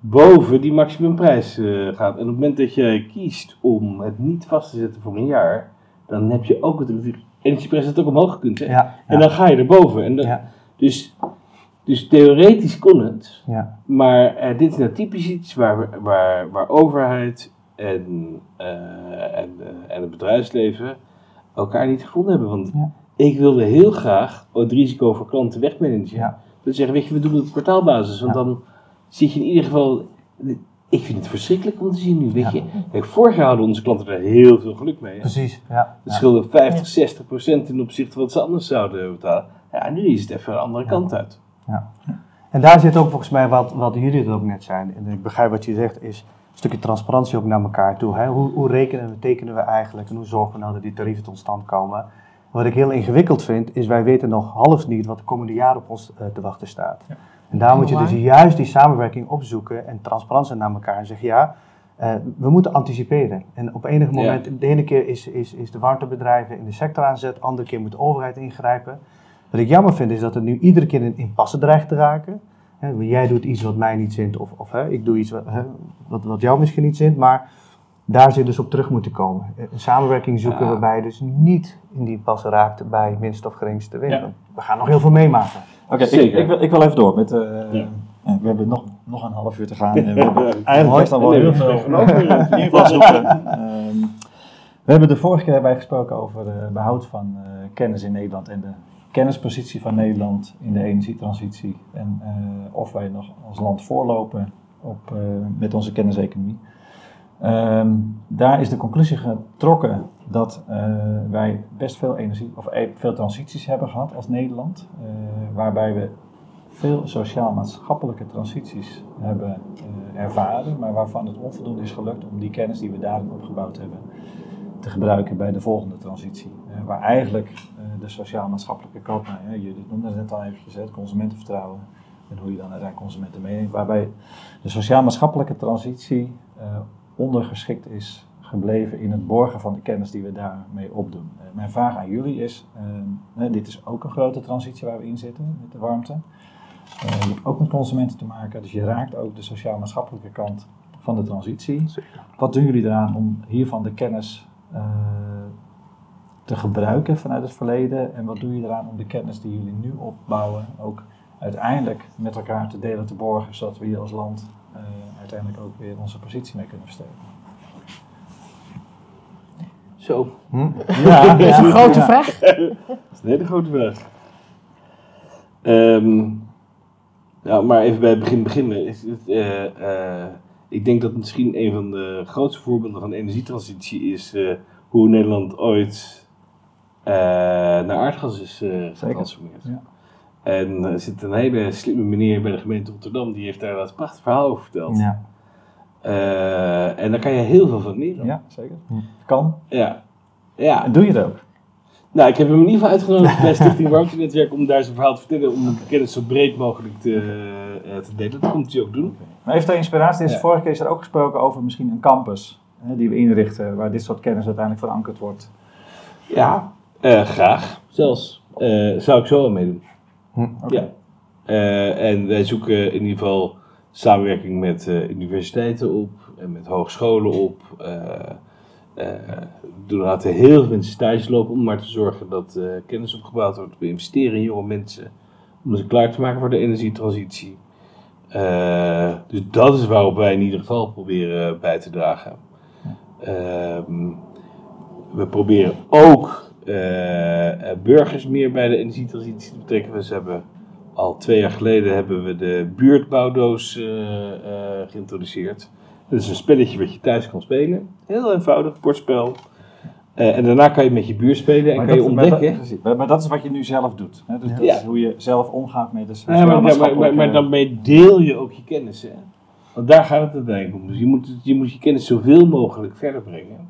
boven die maximumprijs uh, gaat. En op het moment dat je kiest om het niet vast te zetten voor een jaar, dan heb je ook het energieprijs dat ook omhoog gekund. Hè? Ja, En dan ga je erboven. En dan, dus, dus theoretisch kon het, maar uh, dit is nou typisch iets waar, waar, waar overheid en, uh, en, en het bedrijfsleven elkaar niet gevonden hebben. Want ik wilde heel graag het risico voor klanten wegmanagen. Ja. Dat zeggen, weet je, we doen het op kwartaalbasis, want dan zit je in ieder geval. Ik vind het verschrikkelijk om te zien nu. Weet je, Kijk, vorig jaar hadden onze klanten er heel veel geluk mee. Precies, ja. Het scheelde 50, 60 procent ten opzichte van wat ze anders zouden betalen. Ja, nu is het even een andere kant uit. Ja. En daar zit ook volgens mij wat, wat jullie er ook net zijn. En ik begrijp wat je zegt, is een stukje transparantie ook naar elkaar toe. Hè? Hoe, hoe rekenen en tekenen we eigenlijk en hoe zorgen we nou dat die tarieven tot stand komen? Wat ik heel ingewikkeld vind, is wij weten nog half niet wat de komende jaren op ons te wachten staat. Ja. En daar moet je dus juist die samenwerking opzoeken en transparant zijn naar elkaar en zeggen ja, uh, we moeten anticiperen. En op enig moment, de ene keer is, is, is de warmtebedrijven in de sector aanzet, de andere keer moet de overheid ingrijpen. Wat ik jammer vind is dat het nu iedere keer in impasse dreigt te raken. jij doet iets wat mij niet zint, of, of ik doe iets wat, wat, wat jou misschien niet zint, maar daar zit dus op terug moeten komen. Een samenwerking zoeken waarbij je dus niet in die impasse raakt bij minst of geringste winst. We gaan nog heel veel meemaken. Oké, ik, ik, wil, ik wil even door met... Uh, we hebben nog, nog een half uur te gaan. En we hebben eigenlijk best al wel heel veel. Ehm, we hebben de vorige keer bij gesproken over uh, behoud van uh, kennis in Nederland en de kennispositie van Nederland in de energietransitie. En of wij nog als land voorlopen op, met onze kenniseconomie. Um, daar is de conclusie getrokken dat wij best veel energie of veel transities hebben gehad als Nederland, waarbij we veel sociaal-maatschappelijke transities hebben ervaren, maar waarvan het onvoldoende is gelukt om die kennis die we daarin opgebouwd hebben te gebruiken bij de volgende transitie. Waar eigenlijk de sociaal-maatschappelijke kant, nou, je noemde het net al eventjes, het consumentenvertrouwen en hoe je dan uiteindelijk consumenten meeneemt, waarbij de sociaal-maatschappelijke transitie ondergeschikt is gebleven in het borgen van de kennis die we daarmee opdoen. mijn vraag aan jullie is, dit is ook een grote transitie waar we in zitten met de warmte. Uh, je hebt ook met consumenten te maken, dus je raakt ook de sociaal-maatschappelijke kant van de transitie. Wat doen jullie eraan om hiervan de kennis uh, te gebruiken vanuit het verleden? En wat doe je eraan om de kennis die jullie nu opbouwen ook uiteindelijk met elkaar te delen, te borgen, zodat we hier als land uiteindelijk ook weer onze positie mee kunnen versterken? Zo. Hm? Ja, dat is een grote vraag. dat is een hele grote vraag. Um, nou, maar even bij het begin beginnen. Is het, uh, uh, ik denk dat misschien een van de grootste voorbeelden van energietransitie is uh, hoe Nederland ooit naar aardgas is getransformeerd. Ja. En er zit een hele slimme meneer bij de gemeente Rotterdam, die heeft daar dat prachtig verhaal over verteld. Ja. en daar kan je heel veel van leren. Ja, zeker. Kan. Ja. ja. En doe je het ook? Nou, ik heb hem in ieder geval uitgenodigd bij Stichting Warmtenetwerk om daar zijn verhaal te vertellen, om de kennis zo breed mogelijk te, uh, te delen. Dat komt hij ook doen. Maar heeft er inspiratie? Is vorige keer is er ook gesproken over misschien een campus hè, die we inrichten, waar dit soort kennis uiteindelijk verankerd wordt. Ja, uh, graag. Zelfs. Uh, zou ik zo wel meedoen. Hm, okay. Ja. en wij zoeken in ieder geval samenwerking met universiteiten op en met hogescholen op. Uh, doen laten heel veel mensen stages lopen om maar te zorgen dat kennis opgebouwd wordt. We investeren in jonge mensen om ze klaar te maken voor de energietransitie. Dus dat is waarop wij in ieder geval proberen bij te dragen. Ehm, we proberen ook burgers meer bij de energietransitie te betrekken. We hebben al twee jaar geleden hebben we de buurtbouwdoos geïntroduceerd. Dat is een spelletje wat je thuis kan spelen. Heel eenvoudig, bordspel. Uh, en daarna kan je met je buur spelen en kan je ontdekken. Maar, maar, dat is wat je nu zelf doet. Hè? Dus dat is hoe je zelf omgaat met de ja, maar, maar, maar, maar daarmee deel je ook je kennis. Hè? Want daar gaat het uiteindelijk om. Dus je moet, je moet je kennis zoveel mogelijk verder brengen.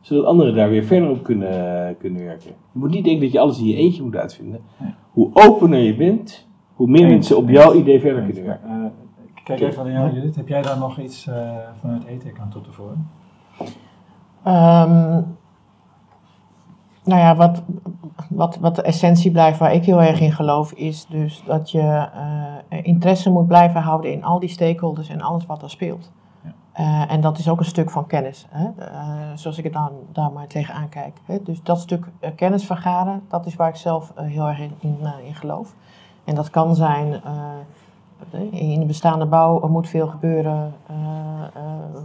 Zodat anderen daar weer verder op kunnen, kunnen werken. Je moet niet denken dat je alles in je eentje moet uitvinden. Hoe opener je bent, hoe meer mensen op jouw idee verder kunnen werken. Uh, Kijk even naar jou, Judith. Heb jij daar nog iets uh, vanuit ETEC aan toe te voegen? Um, nou ja, wat, wat, wat de essentie blijft waar ik heel erg in geloof, is dus dat je uh, interesse moet blijven houden in al die stakeholders en alles wat er speelt. Uh, en dat is ook een stuk van kennis, hè? Uh, zoals ik het dan daar maar tegenaan kijk. Hè? Dus dat stuk kennis vergaren, dat is waar ik zelf heel erg in, in, in, geloof. En dat kan zijn in de bestaande bouw er moet veel gebeuren.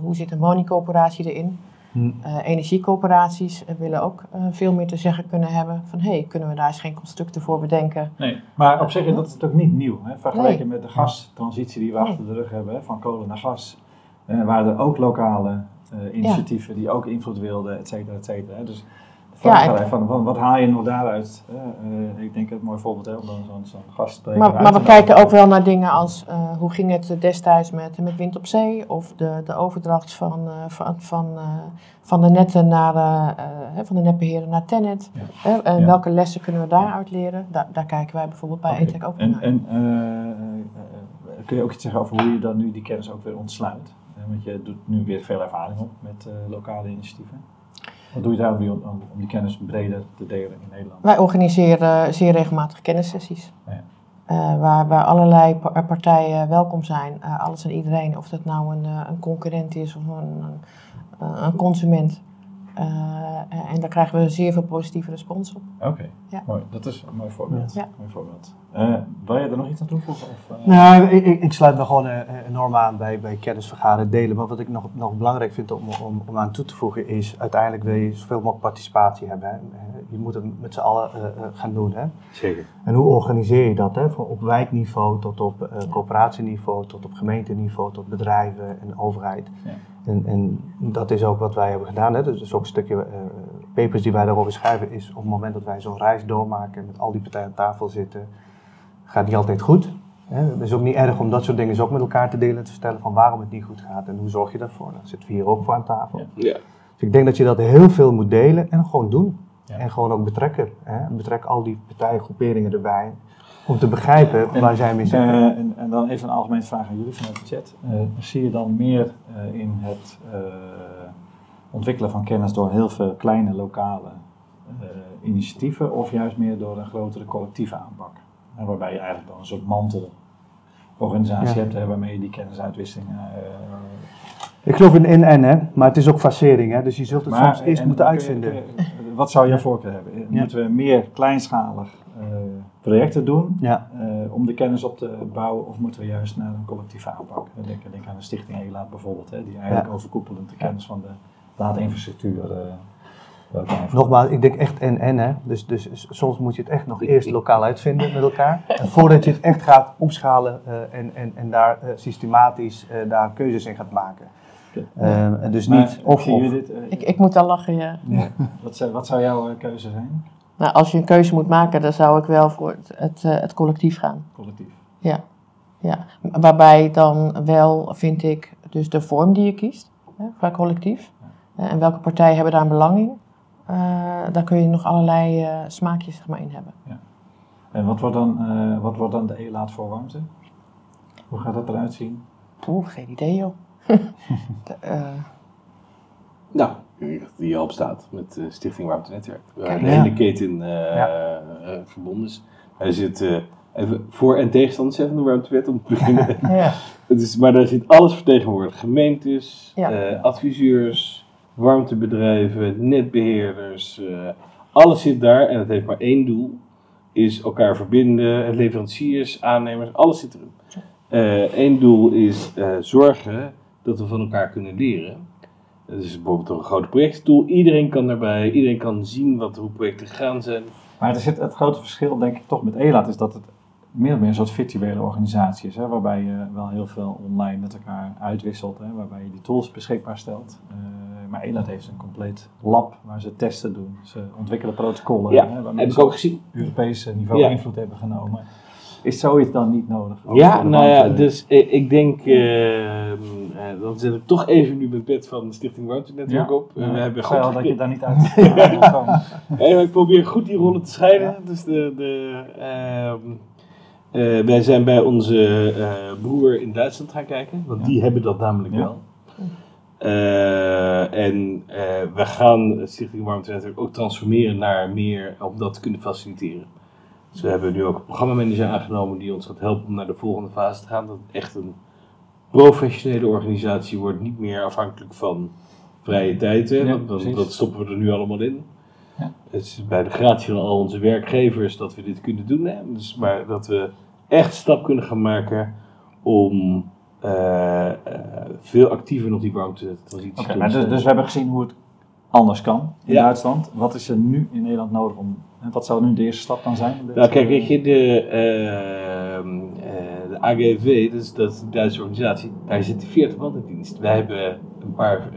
Hoe zit een woningcoöperatie erin? Hm. Uh, energiecoöperaties willen ook veel meer te zeggen kunnen hebben. Van hé, hey, kunnen we daar eens geen constructen voor bedenken? Nee, maar op zich dat is het ook niet nieuw. Hè? Vergeleken met de gastransitie die we achter de rug hebben, hè? van kolen naar gas. Waren er ook lokale initiatieven ja. die ook invloed wilden, et cetera, et cetera. Dus vraag ja, van, van, wat haal je nog daaruit? Uh, ik denk het een mooi voorbeeld hè, om zo'n zo gast Maar, maar we kijken ook wel naar dingen als uh, hoe ging het destijds met, met wind op zee of de, de overdracht van, uh, van, van, van de netten naar van de netbeheerder naar Tenet. Ja. en ja. welke lessen kunnen we daaruit leren? Da daar kijken wij bijvoorbeeld bij okay. ETEC ook en, naar. En kun je ook iets zeggen over hoe je dan nu die kennis ook weer ontsluit? Want je doet nu weer veel ervaring op met lokale initiatieven. Wat doe je daar om, om, die kennis breder te delen in Nederland? Wij organiseren zeer regelmatig kennissessies. Ja. Uh, waar, waar allerlei partijen welkom zijn. Uh, alles en iedereen, of dat nou een, een concurrent is of een, een, een consument. En daar krijgen we zeer veel positieve respons op. Oké, ja. mooi. Dat is een mooi voorbeeld. Ja. Mooi voorbeeld. wil je er nog iets aan toevoegen? Of, nou, ik, ik, sluit me gewoon enorm aan bij, bij kennisvergaren delen. Maar wat ik nog, nog belangrijk vind om, om, om aan toe te voegen is... uiteindelijk wil je zoveel mogelijk participatie hebben. Hè. Je moet het met z'n allen gaan doen. Hè. Zeker. En hoe organiseer je dat? Hè? Van op wijkniveau tot op uh, coöperatieniveau, tot op gemeenteniveau, tot bedrijven en overheid. Ja. En, en, dat is ook wat wij hebben gedaan. Hè? Dus ook een stukje uh, papers die wij daarover schrijven, is op het moment dat wij zo'n reis doormaken en met al die partijen aan tafel zitten, gaat niet altijd goed. Hè? Het is ook niet erg om dat soort dingen ook met elkaar te delen en te vertellen van waarom het niet goed gaat en hoe zorg je daarvoor. Dan zitten we hier ook voor aan tafel. Ja. Dus ik denk dat je dat heel veel moet delen en gewoon doen. En gewoon ook betrekken. Hè? Betrek al die partijgroeperingen erbij. Om te begrijpen waar zij mee zitten. Uh, en, en, dan even een algemene vraag aan jullie vanuit de chat. Uh, zie je dan meer uh, in het ontwikkelen van kennis door heel veel kleine lokale initiatieven of juist meer door een grotere collectieve aanpak? En waarbij je eigenlijk dan een soort mantelorganisatie ja. hebt waarmee je die kennisuitwisseling ik geloof in in-en, hè, maar het is ook facering. Hè, dus je zult het soms eerst moeten uitvinden. Wat zou jij voorkeur hebben? Moeten we meer kleinschalig projecten doen ja. uh, om de kennis op te bouwen, of moeten we juist naar een collectieve aanpak? Denk, denk aan de Stichting ELAAT bijvoorbeeld, hè, die eigenlijk ja. overkoepelend de kennis van de laadinfrastructuur. Uh, Nogmaals, ik denk echt en-en. Hè. Dus, dus soms moet je het echt nog eerst lokaal uitvinden met elkaar. En voordat je het echt gaat opschalen en, en, en daar systematisch daar keuzes in gaat maken. Uh, dus niet of, of. Dit, uh, ik, ik moet al lachen, ja. ja. wat, zou, wat zou jouw keuze zijn? Nou, als je een keuze moet maken, dan zou ik wel voor het, het, het collectief gaan. Collectief. Ja. ja. Waarbij dan wel, vind ik, dus de vorm die je kiest hè, voor collectief. Ja. en welke partijen hebben daar een belang in. daar kun je nog allerlei smaakjes zeg maar, in hebben. Ja. En wat wordt dan, wat wordt dan de e-laat voor warmte? Hoe gaat dat eruit zien? Oeh, geen idee joh uh. Nou, die al bestaat met uh, Stichting Warmte Netwerk. Waar de hele keten uh, ja. verbonden is. Hij zit even voor- en tegenstanders van de warmtewet om te beginnen. ja. Het is, maar daar zit alles vertegenwoordigd. Gemeentes, adviseurs, warmtebedrijven, netbeheerders. alles zit daar en het heeft maar één doel. Is elkaar verbinden, leveranciers, aannemers, alles zit erin. Eén doel is zorgen dat we van elkaar kunnen leren. Dat is bijvoorbeeld een grote projecttool. Iedereen kan daarbij, iedereen kan zien wat hoe projecten gaan zijn. Maar er zit het grote verschil, denk ik, toch met ELAT, is dat het meer of meer een soort virtuele organisatie is. Hè, waarbij je wel heel veel online met elkaar uitwisselt, hè, waarbij je die tools beschikbaar stelt. Uh, maar ELAT heeft een compleet lab waar ze testen doen. Ze ontwikkelen protocollen. Ja, hè, heb ik ook gezien. Europese niveau ja. invloed hebben genomen. Is zoiets dan niet nodig? Ja, nou ja, dus ik denk, uh, uh, dan zet ik toch even nu mijn pet van de Stichting Warmtenetwerk ja. op. Uh, we hebben goed dat je daar niet uit nee, Ik probeer goed die rollen te scheiden. Ja. Dus de, de, uh, wij zijn bij onze broer in Duitsland gaan kijken, want die hebben dat namelijk wel. en we gaan Stichting Warmtenetwerk ook transformeren naar meer om dat te kunnen faciliteren. Dus we hebben nu ook een programmamanager aangenomen die ons gaat helpen om naar de volgende fase te gaan. Dat het echt een professionele organisatie wordt, niet meer afhankelijk van vrije. Ja, want dat stoppen we er nu allemaal in. Ja. Het is bij de gratie van al onze werkgevers dat we dit kunnen doen. Hè? Dus, maar dat we echt stap kunnen gaan maken om uh, uh, veel actiever nog die warmtetransitie okay, te doen. Dus, dus we hebben gezien hoe het anders kan in Duitsland. Wat is er nu in Nederland nodig om en wat zou nu de eerste stap dan zijn? Nou, kijk, je, de, uh, uh, de AGV, dat is, dat is een Duitse organisatie, daar zit 40 man in dienst. Wij hebben een paar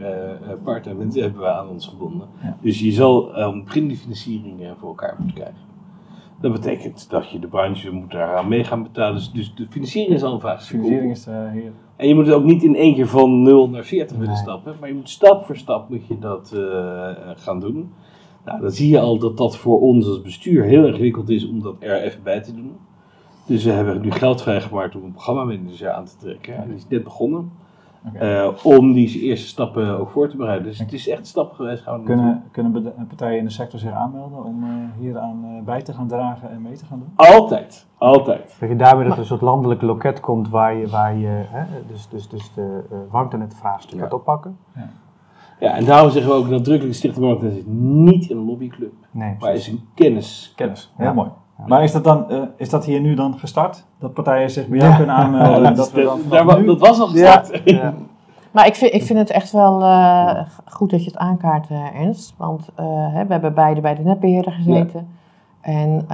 partnermensen hebben we aan ons gebonden. Dus je zal um, begin die financiering voor elkaar moeten krijgen. Dat betekent dat je de branche moet daaraan mee gaan betalen. Dus, dus de financiering is al een vraag. Financiering is uh, hier. En je moet het ook niet in één keer van 0 naar 40 willen stappen. Maar je moet stap voor stap moet je dat uh, gaan doen. Nou, dan zie je al dat dat voor ons als bestuur heel ingewikkeld is om dat er even bij te doen. Dus we hebben nu geld vrijgemaakt om een programmamanager aan te trekken. En die is net begonnen. Okay. Uh, om die eerste stappen ook voor te bereiden. Dus het is echt een stap geweest. Gaan kunnen, kunnen partijen in de sector zich aanmelden om uh, hier aan uh, bij te gaan dragen en mee te gaan doen? Altijd, altijd. Zeg je daarmee dat er een soort landelijk loket komt waar je, waar je hè, dus, dus, dus de uh, warmtenet-vraagstuk gaat oppakken? Ja. ja, en daarom zeggen we ook nadrukkelijk, Stichting Warmtenet is niet een lobbyclub, nee, maar is een kennis. Kennis, heel mooi. Maar is dat, dan, uh, is dat hier nu dan gestart? Dat partijen zich bij jou kunnen aanmelden? Ja, dat, dat, dat, dat, was al gestart. Ja. Maar ik vind, ik vind het echt wel uh, goed dat je het aankaart, uh, Ernst. Want hè, we hebben beide bij de netbeheerder gezeten. En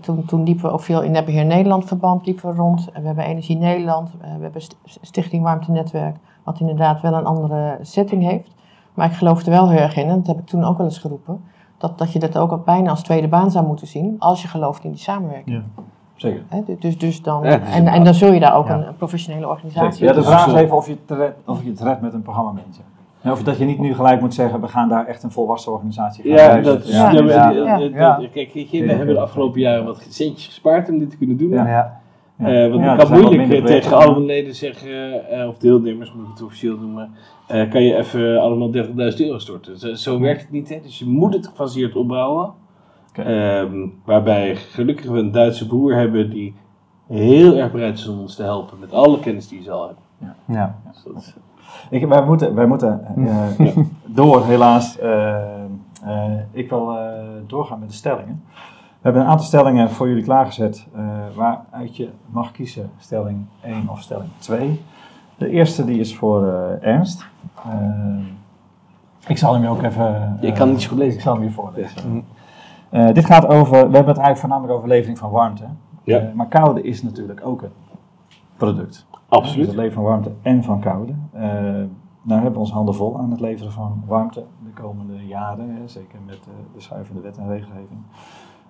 toen, toen liepen we ook veel in Netbeheer Nederland verband liepen we rond. En we hebben Energie Nederland, we hebben Stichting Warmte Netwerk, wat inderdaad wel een andere setting heeft. Maar ik geloof er wel heel erg in, en dat heb ik toen ook wel eens geroepen dat, dat je dat ook bijna als tweede baan zou moeten zien, als je gelooft in die samenwerking. Ja. Zeker. dus, dus dan, en, en dan zul je daar ook een, professionele organisatie Ja, de vraag is even of je het redt, of je het redt met een programmamanager. Ja, of dat je niet nu gelijk moet zeggen, we gaan daar echt een volwassen organisatie van Ja, dat, ja. ja. Kijk, we hebben de afgelopen jaren wat centjes gespaard om dit te kunnen doen. Ja. Uh, want ja, ik kan moeilijk tegen alle leden zeggen, uh, of deelnemers moet ik het officieel noemen, uh, kan je even allemaal 30.000 euro storten. Zo, zo, werkt het niet, hè? dus je moet het gefaseerd opbouwen. Okay. Um, waarbij gelukkig we een Duitse broer hebben die heel erg bereid is om ons te helpen met alle kennis die ze al hebben. Ja. ja. Dus ik, wij moeten, wij moeten ja. door, helaas. ik wil doorgaan met de stellingen. We hebben een aantal stellingen voor jullie klaargezet uh, waaruit je mag kiezen stelling 1 of stelling 2. De eerste die is voor uh, Ernst. Uh, ik zal hem je ook even... je kan niet zo goed lezen. Ik zal hem je voorlezen. Mm. Dit gaat over, we hebben het eigenlijk voornamelijk over levering van warmte. Ja. maar koude is natuurlijk ook een product. Absoluut. Dus het leveren van warmte en van koude. nou hebben we ons handen vol aan het leveren van warmte de komende jaren. zeker met de schuivende wet en regelgeving.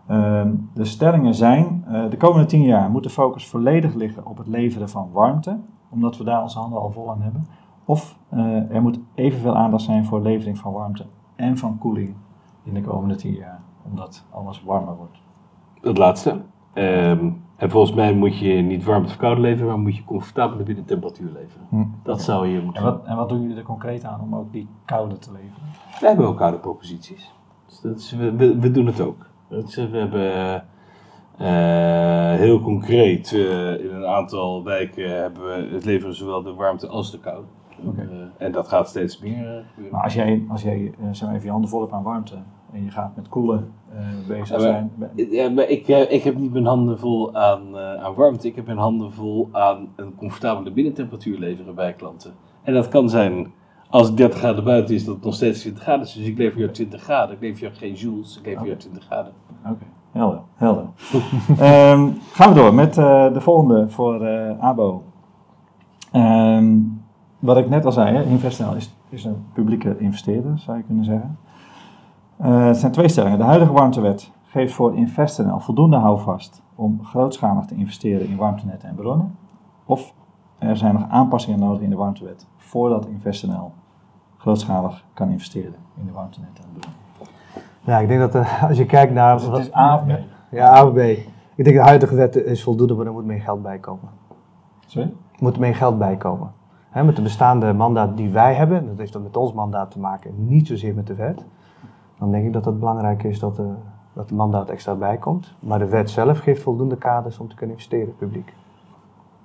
Ehm, de stellingen zijn, uh, de komende tien jaar moet de focus volledig liggen op het leveren van warmte, omdat we daar onze handen al vol aan hebben. Of uh, er moet evenveel aandacht zijn voor levering van warmte en van koeling in de komende tien jaar, omdat alles warmer wordt. Het laatste. Um, en volgens mij moet je niet warmte of koude leveren, maar moet je comfortabele binnentemperatuur leveren. Hm. Dat zou je moeten en wat, en wat doen jullie er concreet aan om ook die koude te leveren? We hebben ook koude proposities. Dus dat is, we, we, we doen het ook. We hebben uh, heel concreet uh, in een aantal wijken hebben we het leveren zowel de warmte als de koude. Okay. Uh, en dat gaat steeds meer. maar als jij, als jij zeg even je handen vol hebt aan warmte en je gaat met koelen bezig zijn. Ja, maar ik, ik heb niet mijn handen vol aan, aan warmte, ik heb mijn handen vol aan een comfortabele binnentemperatuur leveren bij klanten. En dat kan zijn als het 30 graden buiten is, dat het nog steeds 20 graden is. Dus ik lever je 20 graden. Ik lever je geen joules, ik lever je 20 graden. Oké, helder. helder. um, gaan we door met uh, de volgende voor uh, ABO. Um, wat ik net al zei, Investel is, is een publieke investeerder, zou je kunnen zeggen. Uh, het zijn twee stellingen. De huidige warmtewet geeft voor InvestNL voldoende houvast om grootschalig te investeren in warmtenetten en bronnen. Of er zijn nog aanpassingen nodig in de warmtewet voordat InvestNL grootschalig kan investeren in de warmtenetten en bronnen. Ja, ik denk dat uh, als je kijkt naar... Dus het is A of B? Ja, A of B. Ik denk de huidige wet is voldoende, maar er moet meer geld bij komen. Sorry? Er moet meer geld bij komen. He, met de bestaande mandaat die wij hebben, dat heeft dan met ons mandaat te maken, niet zozeer met de wet. Dan denk ik dat het belangrijk is dat, de, eh, dat het mandaat extra bijkomt. Maar de wet zelf geeft voldoende kaders om te kunnen investeren, publiek.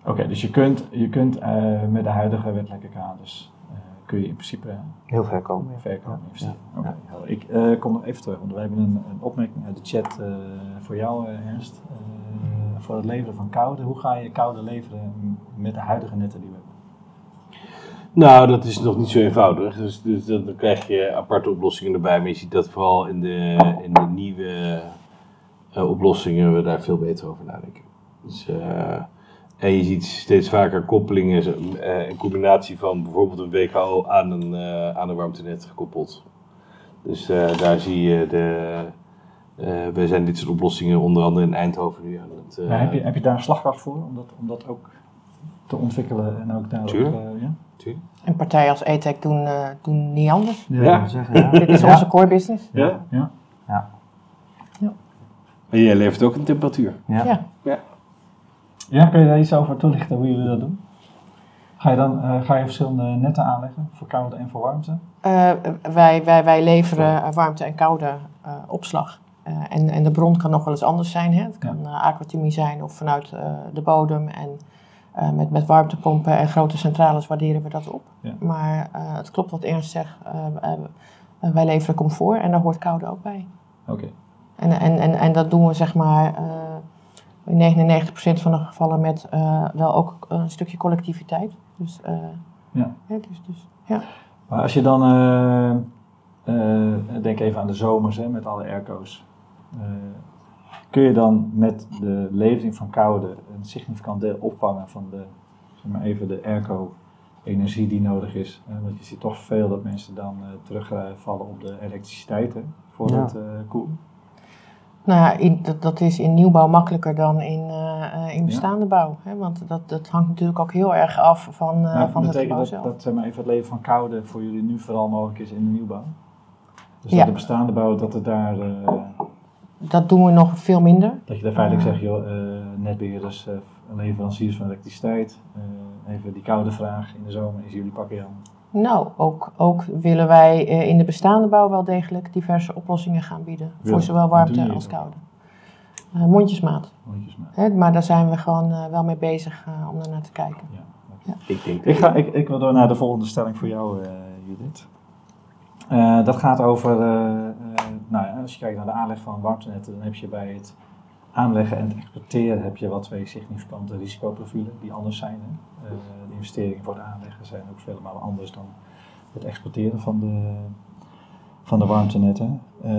Oké, dus je kunt, je kunt uh, met de huidige wettelijke kaders uh, kun je in principe heel ver komen. Ver komen ja. Oké, ik uh, kom nog even terug, want we hebben een, een opmerking uit de chat voor jou, Ernst. voor het leveren van koude. Hoe ga je koude leveren met de huidige netten die? Nou, dat is nog niet zo eenvoudig. Dus, dus dan krijg je aparte oplossingen erbij. Maar je ziet dat vooral in de, in de nieuwe oplossingen we daar veel beter over nadenken. Dus En je ziet steeds vaker koppelingen, uh, een combinatie van bijvoorbeeld een WKO aan een, aan een warmtenet gekoppeld. Dus daar zie je de. we zijn dit soort oplossingen onder andere in Eindhoven nu aan het. Heb, je, heb je daar een slagkracht voor om dat, om dat ook te ontwikkelen en ook daar. Tuurlijk. Ook, ja? Tuurlijk. En partijen als ETEC doen, doen niet anders. Ja, ja. Zeggen, ja. Dit is onze core business. Ja. ja. ja. En jij levert ook een temperatuur. Ja. ja. Ja, kun je daar iets over toelichten hoe jullie dat doen? Ga je dan uh, ga je verschillende netten aanleggen voor koude en voor warmte? Uh, wij, wij, wij leveren warmte en koude uh, opslag. en, en de bron kan nog wel eens anders zijn. Hè? Het kan ja. aquatimie zijn of vanuit de bodem. En met, met warmtepompen en grote centrales waarderen we dat op. Ja. Maar het klopt wat Ernst zegt. wij leveren comfort en daar hoort koude ook bij. Oké. Okay. En, en, en, en dat doen we zeg maar in 99% van de gevallen met uh, wel ook een stukje collectiviteit. Dus, uh, ja. ja. dus, dus, ja. Maar als je dan, uh, denk even aan de zomers hè, met alle airco's. Kun je dan met de levering van koude een significant deel opvangen van de, zeg maar even de airco energie die nodig is? want je ziet toch veel dat mensen dan terugvallen op de elektriciteit hè, voor Ja. het koelen. Nou ja, in, dat, dat is in nieuwbouw makkelijker dan in, uh, in bestaande bouw. Hè? Want dat, dat hangt natuurlijk ook heel erg af van, uh, Nou, van het gebouw dat, zelf. dat zeg maar, even het leven van koude voor jullie nu vooral mogelijk is in de nieuwbouw? Dus Ja. dat de bestaande bouw, dat het daar, eh, Dat doen we nog veel minder. dat je daar feitelijk zegt, joh, eh, netbeheerders, eh, leveranciers van elektriciteit, eh, even die koude vraag in de zomer is jullie pakken aan. Nou, ook, ook willen wij eh, in de bestaande bouw wel degelijk diverse oplossingen gaan bieden. Willen. Voor zowel warmte als koude. Eh, mondjesmaat. Mondjesmaat. Hè? Maar daar zijn we gewoon eh, wel mee bezig om daarnaar te kijken. Ja. Ik denk Ik, ga, ik, ik wil door naar de volgende stelling voor jou, eh, Judith. Eh, dat gaat over, eh, eh, nou als je kijkt naar de aanleg van warmtenetten, dan heb je bij het aanleggen en het exporteren heb je wel twee significante risicoprofielen die anders zijn. Eh, de investeringen voor het aanleggen zijn ook vele malen anders dan het exporteren van de, van de warmtenetten. Eh,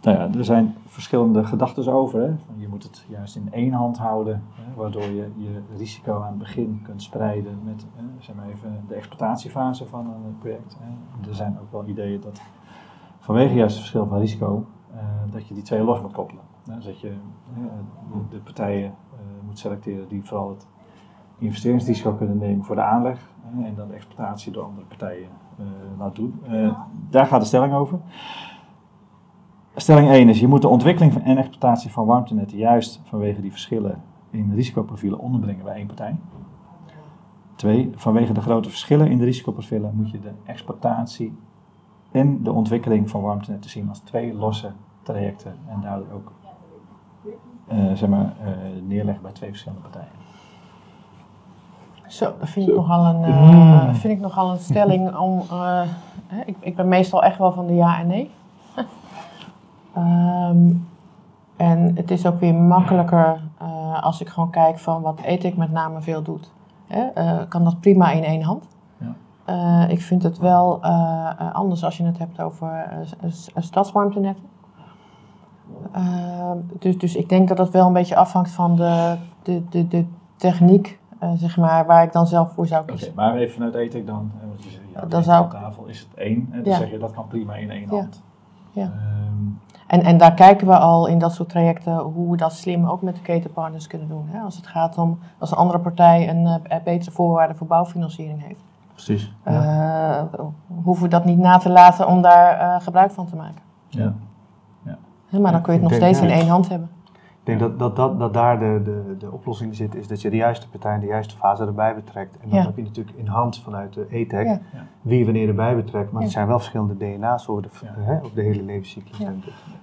nou ja, er zijn verschillende gedachten over. Hè. Je moet het juist in één hand houden, hè, waardoor je je risico aan het begin kunt spreiden met hè, zeg maar even de exploitatiefase van een project. Hè. Er zijn ook wel ideeën dat vanwege juist het verschil van risico, eh, dat je die twee los moet koppelen. Dus dat je de, de partijen eh, moet selecteren die vooral het investeringsrisico kunnen nemen voor de aanleg en dan de exploitatie door andere partijen eh, laat doen. Eh, daar gaat de stelling over. Stelling 1 is, je moet de ontwikkeling en exploitatie van warmtenetten juist vanwege die verschillen in risicoprofielen onderbrengen bij één partij. Twee, vanwege de grote verschillen in de risicoprofielen moet je de exploitatie en de ontwikkeling van warmtenetten zien als twee losse trajecten en daardoor ook eh, zeg maar, eh, neerleggen bij twee verschillende partijen. Zo, dat vind ik nogal een, eh, vind ik nogal een stelling om. eh, hè, ik, ik ben meestal echt wel van de ja en nee. Ehm, en het is ook weer makkelijker eh, als ik gewoon kijk van wat ethic met name veel doet. Hè, eh, kan dat prima in één hand. Eh, ik vind het wel eh, eh, anders als je het hebt over stadswarmtenetten. Dus, dus ik denk dat het wel een beetje afhangt van de, de, de, de techniek, zeg maar, waar ik dan zelf voor zou kiezen. maar even vanuit ETEC dan, hè, want je zegt, ja, Dan zou aan tafel is het één, en dan Ja. zeg je dat kan prima in één hand. Ja. Ehm, En, en daar kijken we al in dat soort trajecten hoe we dat slim ook met de ketenpartners kunnen doen. Hè? Als het gaat om, als een andere partij een betere voorwaarden voor bouwfinanciering heeft. Precies. eh, hoeven we dat niet na te laten om daar eh, gebruik van te maken. ja. Hè, maar dan kun je het Ik nog steeds in ja. één hand hebben. Ik denk dat, dat, dat, dat daar de, de, de oplossing zit, is dat je de juiste partij in de juiste fase erbij betrekt. En dan Ja. heb je natuurlijk in hand vanuit de ETEC Ja. wie wanneer erbij betrekt. Maar Ja. er zijn wel verschillende DNA's over de, Ja. hè, op de hele levenscyclus. Ja.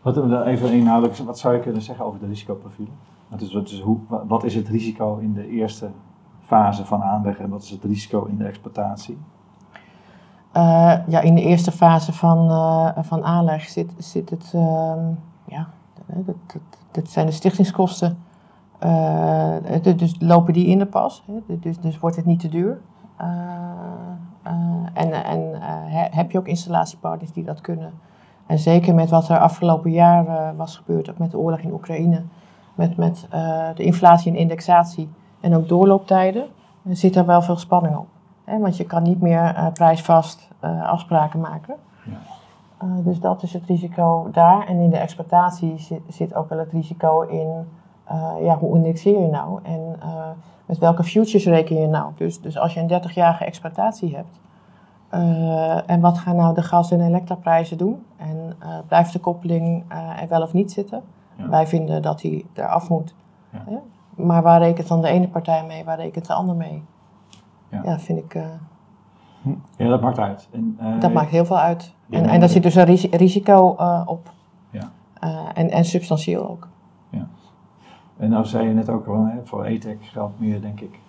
Wat, even inhoudelijk, wat zou je kunnen zeggen over de risicoprofielen? Wat is, wat, is, hoe, wa- wat is het risico in de eerste fase van aanleg en wat is het risico in de exploitatie? Eh, ja, in de eerste fase van, eh, van aanleg zit, zit het, ehm, ja, dat, dat, dat zijn de stichtingskosten. Eh, dus- dus lopen die in de pas, hè? Dus, dus wordt het niet te duur. Eh, eh, en en eh, he- heb je ook installatiepartners die dat kunnen. En zeker met wat er afgelopen jaar eh, was gebeurd, ook met de oorlog in Oekraïne, met, met eh, de inflatie en indexatie, en ook doorlooptijden, zit daar wel veel spanning op. Hè? Want je kan niet meer prijsvast afspraken maken. Ja. dus dat is het risico daar. En in de exploitatie zit, zit ook wel het risico in ja, hoe indexeer je nou en met welke futures reken je nou. Dus, dus als je een 30-jarige exploitatie hebt, en wat gaan nou de gas- en elektraprijzen doen? En blijft de koppeling er wel of niet zitten? Wij vinden dat die eraf moet. Ja. Maar waar rekent dan de ene partij mee, waar rekent de ander mee? Ja, ja vind ik. Hm. Ja, dat maakt uit. En, dat maakt heel veel uit. En, en daar zit dus een risico op. Ja. en, en substantieel ook. Ja. En nou zei je net ook al, hè, voor ETEC geldt meer, denk ik,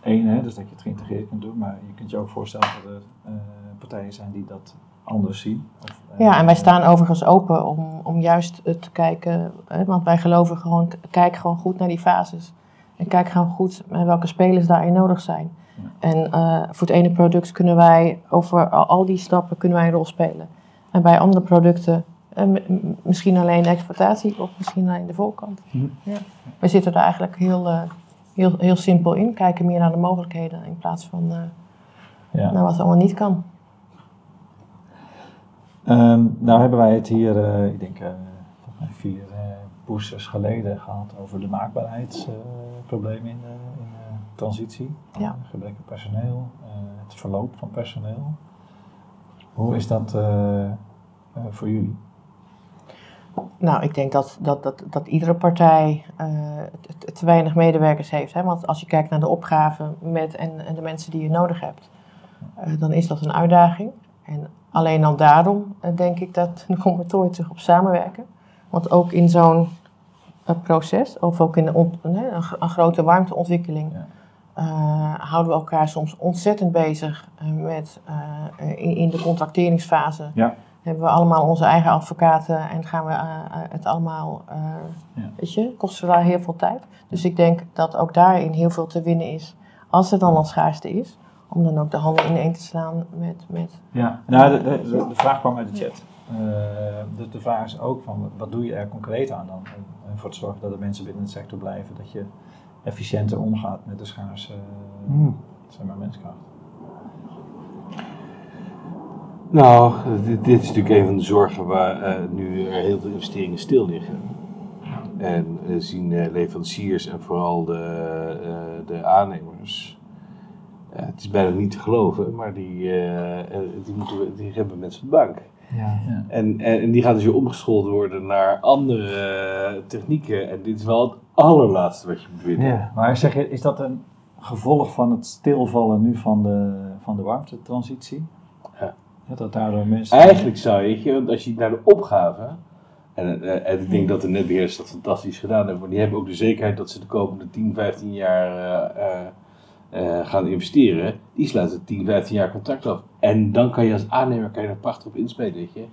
één, hè, dus dat je het geïntegreerd kunt doen. Maar je kunt je ook voorstellen dat er partijen zijn die dat anders zien. Of, uh, ja, en wij staan overigens open om, om juist te kijken, hè, want wij geloven gewoon, kijk gewoon goed naar die fases. En kijk gewoon goed naar welke spelers daarin nodig zijn. Ja. En uh, voor het ene product kunnen wij over al, die stappen kunnen wij een rol spelen. En bij andere producten misschien alleen de exportatie of misschien alleen de voorkant. Hm. Ja. We zitten er eigenlijk heel heel, heel simpel in. Kijken meer naar de mogelijkheden in plaats van ja. naar wat allemaal niet kan. Um, nou hebben wij het hier, uh, ik denk uh, vier boosters geleden gehad over de maakbaarheidsproblemen in, in transitie. Ja. gebrek aan personeel, het verloop van personeel. Hoe is dat voor jullie? Nou, ik denk dat, dat, dat, dat iedere partij uh, te, te, weinig medewerkers heeft. Hè? Want als je kijkt naar de opgave met en, en de mensen die je nodig hebt, uh, dan is dat een uitdaging. En alleen al daarom uh, denk ik dat, we toch terug op samenwerken. Want ook in zo'n proces, of ook in een, een, een grote warmteontwikkeling, ja. houden we elkaar soms ontzettend bezig met in, in, de contracteringsfase. Ja hebben we allemaal onze eigen advocaten en gaan we uh, het allemaal, ja. weet je, kosten daar heel veel tijd. Dus ik denk dat ook daarin heel veel te winnen is, als er dan al schaarste is, om dan ook de handen ineen te slaan met... met ja, nou, de, de, de vraag kwam uit de chat. Uh, dus de vraag is ook van, wat doe je er concreet aan dan? En, voor te zorgen dat de mensen binnen de sector blijven, dat je efficiënter omgaat met de schaarse, mm. zeg maar, menskracht. Nou, dit, dit, is natuurlijk een van de zorgen waar uh, nu er heel veel investeringen stil liggen. En uh, zien uh, leveranciers en vooral de, de aannemers. Het is bijna niet te geloven, maar die, die, moeten, die hebben mensen op de bank. Ja, ja. En, en, en, die gaan dus weer omgeschoold worden naar andere technieken. En dit is wel het allerlaatste wat je moet weten. Ja. Maar zeg je, is dat een gevolg van het stilvallen nu van de, van de warmtetransitie? dat daardoor mensen... Eigenlijk zou je, want als je naar de opgave... En, eh, en ik denk dat de netbeheerders dat fantastisch gedaan hebben. Want die hebben ook de zekerheid dat ze de komende 10, 15 jaar uh, uh, gaan investeren. Die sluiten 10, 15 jaar contract af. En dan kan je als aannemer kan je er prachtig op inspelen, weet je.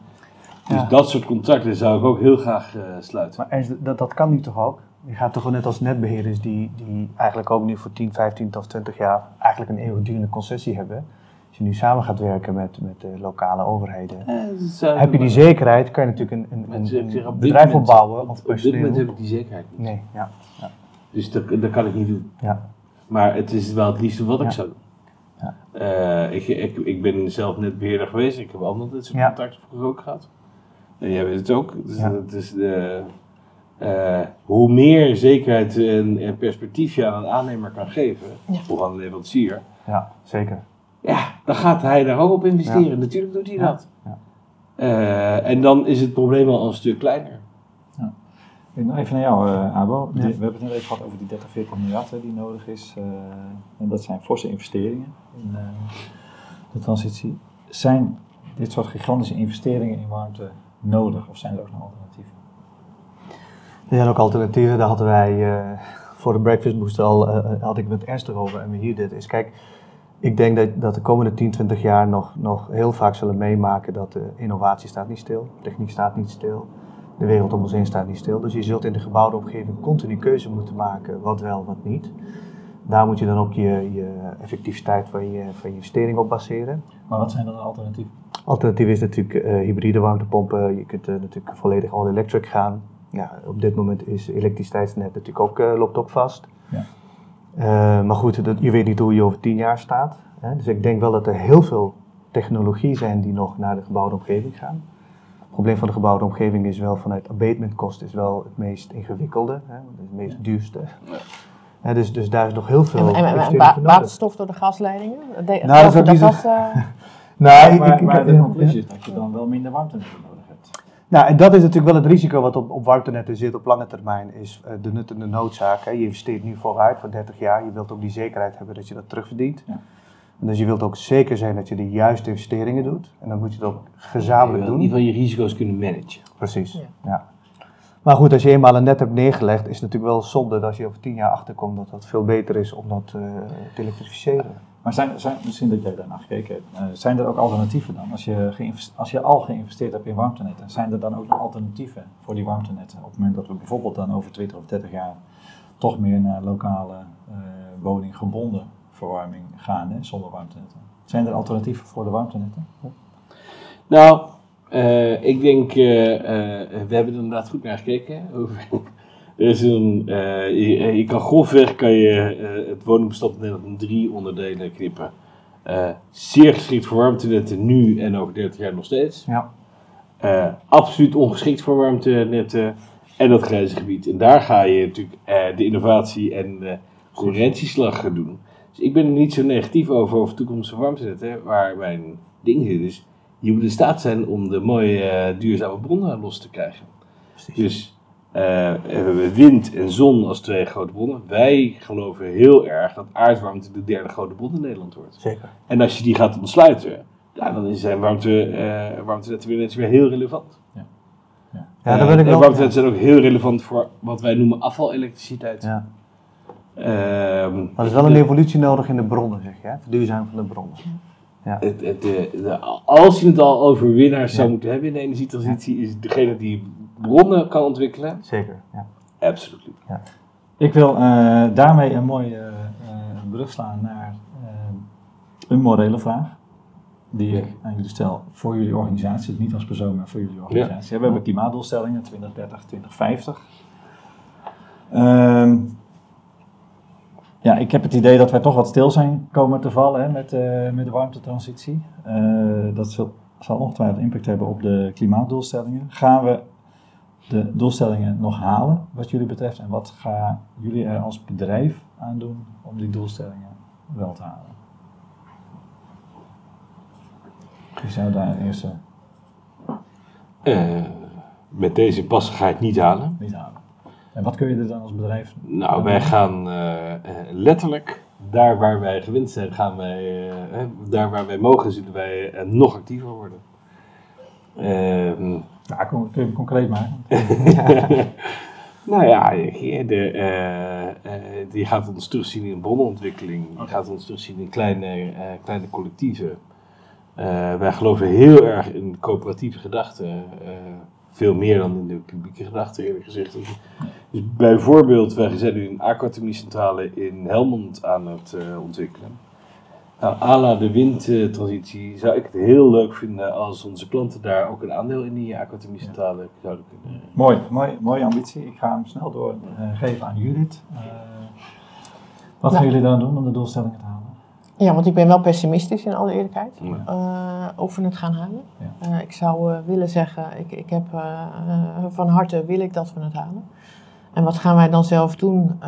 Dus dat soort contracten zou ik ook heel graag sluiten. Maar dat, dat kan nu toch ook? Je gaat toch net als netbeheerders die, die eigenlijk ook nu voor 10, 15 tot 20 jaar eigenlijk een eeuwigdurende concessie hebben als je nu samen gaat werken met, met de lokale overheden, eh, heb je die zekerheid, kan je natuurlijk een, een, een, een bedrijf opbouwen. Op, op dit moment heb ik die zekerheid niet. Nee, ja. ja. Dus dat, dat kan ik niet doen. Ja. Maar het is wel het liefste wat ik zou doen. Ja. Uh, ik, ik, ik ben zelf net beheerder geweest, ik heb altijd dit soort ja. contacten vroeger ook gehad. En jij weet het ook. Dus ja. het is de, uh, hoe meer zekerheid en, en, perspectief je aan een aannemer kan geven, of aan een leverancier. Ja, zeker. Ja, dan gaat hij daar ook op investeren. Natuurlijk doet hij dat. Uh, en dan is het probleem al een stuk kleiner. Even naar jou, uh, Abo. We hebben het net even gehad over die 30, 40 miljard die nodig is. Uh, en dat zijn forse investeringen in de transitie. Zijn dit soort gigantische investeringen in warmte nodig of zijn er ook nog alternatieven? Er zijn ook alternatieven. Daar hadden wij voor de Breakfast Boost al, had ik het ernstig over. En hier dit is, kijk, ik denk dat, dat de komende 10, 20 jaar nog, nog heel vaak zullen meemaken dat de innovatie staat niet stil, techniek staat niet stil, de wereld om ons heen staat niet stil. Dus je zult in de gebouwde omgeving continu keuze moeten maken wat wel, wat niet. Daar moet je dan ook je, je effectiviteit van je, van je investering op baseren. Maar wat zijn dan de alternatieven? Alternatief is natuurlijk uh, hybride warmtepompen. Je kunt uh, natuurlijk volledig all electric gaan. Ja, op dit moment is elektriciteitsnet natuurlijk ook, uh, loopt ook vast. Ja. maar goed, dat, je weet niet hoe je over tien jaar staat. Hè? Dus ik denk wel dat er heel veel technologie zijn die nog naar de gebouwde omgeving gaan. Het probleem van de gebouwde omgeving is wel vanuit abatementkosten is wel het meest ingewikkelde, hè? het meest duurste. Ja. dus, dus daar is nog heel veel. En, en, en waterstof door de gasleidingen? De, nou, dat is ook niet uh... nou, maar, ik, maar de conclusie is dat je dan wel minder warmte nodig hebt. Nou, en dat is natuurlijk wel het risico wat op, op warmtenetten zit op lange termijn, is uh, de nut en de noodzaak. Hè. Je investeert nu vooruit voor 30 jaar, je wilt ook die zekerheid hebben dat je dat terugverdient. Ja. Dus je wilt ook zeker zijn dat je de juiste investeringen doet. En dan moet je het ook gezamenlijk doen. In ieder geval je risico's kunnen managen. Precies, ja. Maar goed, als je eenmaal een net hebt neergelegd, is het natuurlijk wel zonde dat als je over tien jaar achterkomt dat het veel beter is om dat uh, te elektrificeren. Maar zijn, zijn, misschien dat jij daarna gekeken hebt, uh, zijn er ook alternatieven dan? Als je, als je al geïnvesteerd hebt in warmtenetten, zijn er dan ook nog alternatieven voor die warmtenetten? Op het moment dat we bijvoorbeeld dan over 20 of 30 jaar toch meer naar lokale uh, woninggebonden verwarming gaan, hè, zonder warmtenetten. Zijn er alternatieven voor de warmtenetten? Nou, uh, ik denk, uh, we hebben er inderdaad goed naar gekeken. er is een, je, je, kan grofweg kan je, het woningbestand in Nederland in drie onderdelen knippen. zeer geschikt voor warmtenetten nu en over 30 jaar nog steeds. Ja. absoluut ongeschikt voor warmtenetten en dat grijze gebied. En daar ga je natuurlijk de innovatie en de concurrentieslag doen. Dus ik ben er niet zo negatief over over toekomstige warmtenetten. Waar mijn ding zit is, je moet in staat zijn om de mooie uh, duurzame bronnen los te krijgen. Precies. Dus uh, we hebben wind en zon als twee grote bronnen. Wij geloven heel erg dat aardwarmte de derde grote bron in Nederland wordt. Zeker. En als je die gaat ontsluiten, ja, dan zijn warmte, uh, warmtenetten weer, weer heel relevant. Ja. Ja, ja daar ik wel. Warmtenetten zijn ook heel relevant voor wat wij noemen afvalelektriciteit. Ja. Ehm, maar er is wel een evolutie nodig in de bronnen, zeg je, hè? verduurzaming van de bronnen. Ja. Het, het, de, als je het al over winnaars zou moeten hebben in de energietransitie, is degene die bronnen kan ontwikkelen. Zeker, ja. Absoluut. Ja. Ik wil uh, daarmee een mooie uh, brug slaan naar uh, een morele vraag. Die ik aan jullie stel voor jullie organisatie, niet als persoon, maar voor jullie organisatie. We hebben klimaatdoelstellingen 2030, 2050. Um, ja, ik heb het idee dat wij toch wat stil zijn komen te vallen hè, met, uh, met de warmtetransitie. Uh, dat zal, zal ongetwijfeld impact hebben op de klimaatdoelstellingen. Gaan we de doelstellingen nog halen, wat jullie betreft? En wat gaan jullie er als bedrijf aan doen om die doelstellingen wel te halen? Wie zou daar eerst... Uh, met deze pas ga ik niet halen. Niet halen. En wat kun je er dan als bedrijf? Nou, wij gaan uh, letterlijk daar waar wij gewend zijn, gaan wij, uh, daar waar wij mogen, zullen wij nog actiever worden. Ehm, ja, kun je het concreet maken? nou ja, de, die gaat ons terugzien in bronnenontwikkeling, die gaat ons terugzien in kleine, kleine collectieven. wij geloven heel erg in coöperatieve gedachten veel meer dan in de publieke gedachte eerlijk gezegd. Dus bijvoorbeeld, wij zijn nu een aquathermiecentrale in Helmond aan het uh, ontwikkelen. Nou, à la de windtransitie zou ik het heel leuk vinden als onze klanten daar ook een aandeel in die aquathermiecentrale zouden kunnen. Mooi, mooi, mooie ambitie. Ik ga hem snel doorgeven uh, aan Judith. Uh, wat gaan jullie dan doen om de doelstellingen te halen? Ja, want ik ben wel pessimistisch in alle eerlijkheid uh, over het gaan halen. Uh, ik zou uh, willen zeggen, ik, ik heb van harte wil ik dat we het halen. En wat gaan wij dan zelf doen?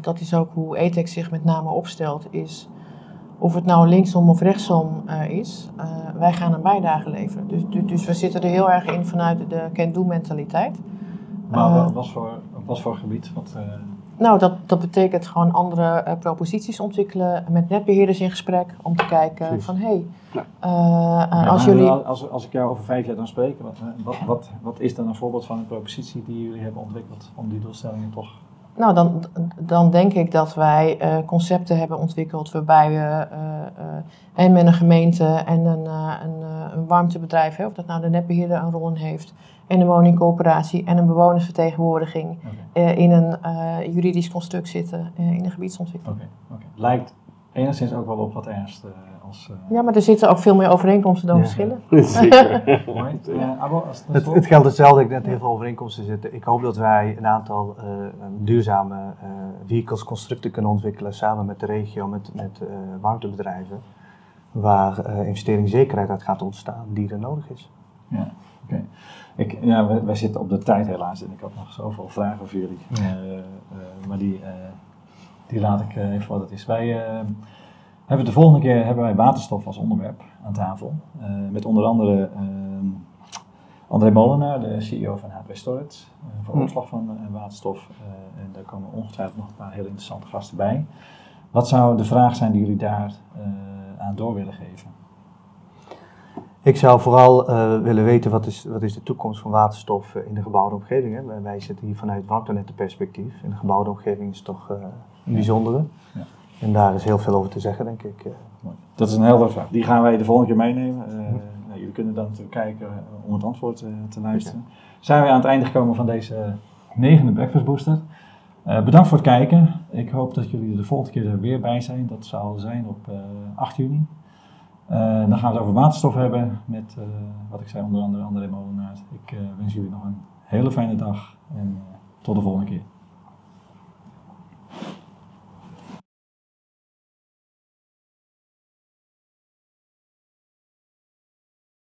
dat is ook hoe ETEX zich met name opstelt, is of het nou linksom of rechtsom is, wij gaan een bijdrage leveren. Dus, dus, dus, we zitten er heel erg in vanuit de can-do mentaliteit. Maar wat, voor, wat voor gebied? Wat, nou, dat, dat betekent gewoon andere uh, proposities ontwikkelen, met netbeheerders in gesprek om te kijken van hé, hey, uh, als jullie... Als, als ik jou over vijf jaar dan spreek, wat, wat, wat, wat is dan een voorbeeld van een propositie die jullie hebben ontwikkeld om die doelstellingen toch... Nou, dan, dan denk ik dat wij uh, concepten hebben ontwikkeld waarbij we en met een gemeente en een, een, een warmtebedrijf, hè, of dat nou de netbeheerder een rol in heeft, en een woningcoöperatie en een bewonersvertegenwoordiging in een juridisch construct zitten in een gebiedsontwikkeling. Oké, okay. lijkt enigszins ook wel op wat Ernst als... ja, maar er zitten ook veel meer overeenkomsten dan verschillen. Zeker. Als Het, het geldt hetzelfde, ik net heel veel overeenkomsten zitten. Ik hoop dat wij een aantal duurzame vehicles constructen kunnen ontwikkelen samen met de regio, met, met warmtebedrijven, waar investeringszekerheid uit gaat ontstaan die er nodig is. Ja, oké. Ik, ja, wij, zitten op de tijd helaas en ik had nog zoveel vragen voor jullie. maar die, die laat ik even wat het is. Wij hebben de volgende keer hebben wij waterstof als onderwerp aan tafel. Uh, met onder andere uh, André Molenaar, de CEO van HB Storage, uh, voor hm. opslag van waterstof. en daar komen ongetwijfeld nog een paar heel interessante gasten bij. Wat zou de vraag zijn die jullie daar aan door willen geven? Ik zou vooral willen weten wat is, wat is de toekomst van waterstof in de gebouwde omgeving. Hè? Wij, zitten hier vanuit perspectief. In de gebouwde omgeving is het toch een bijzondere. Ja. En daar is heel veel over te zeggen, denk ik. Dat is een heldere vraag. Die gaan wij de volgende keer meenemen. Uh, nou, jullie kunnen dan natuurlijk kijken om het antwoord te luisteren. Zijn we aan het einde gekomen van deze negende Breakfast Booster. Bedankt voor het kijken. Ik hoop dat jullie er de volgende keer er weer bij zijn. Dat zal zijn op 8 juni. dan gaan we het over waterstof hebben met, wat ik zei, onder andere André Molenaar. Ik wens jullie nog een hele fijne dag en tot de volgende keer.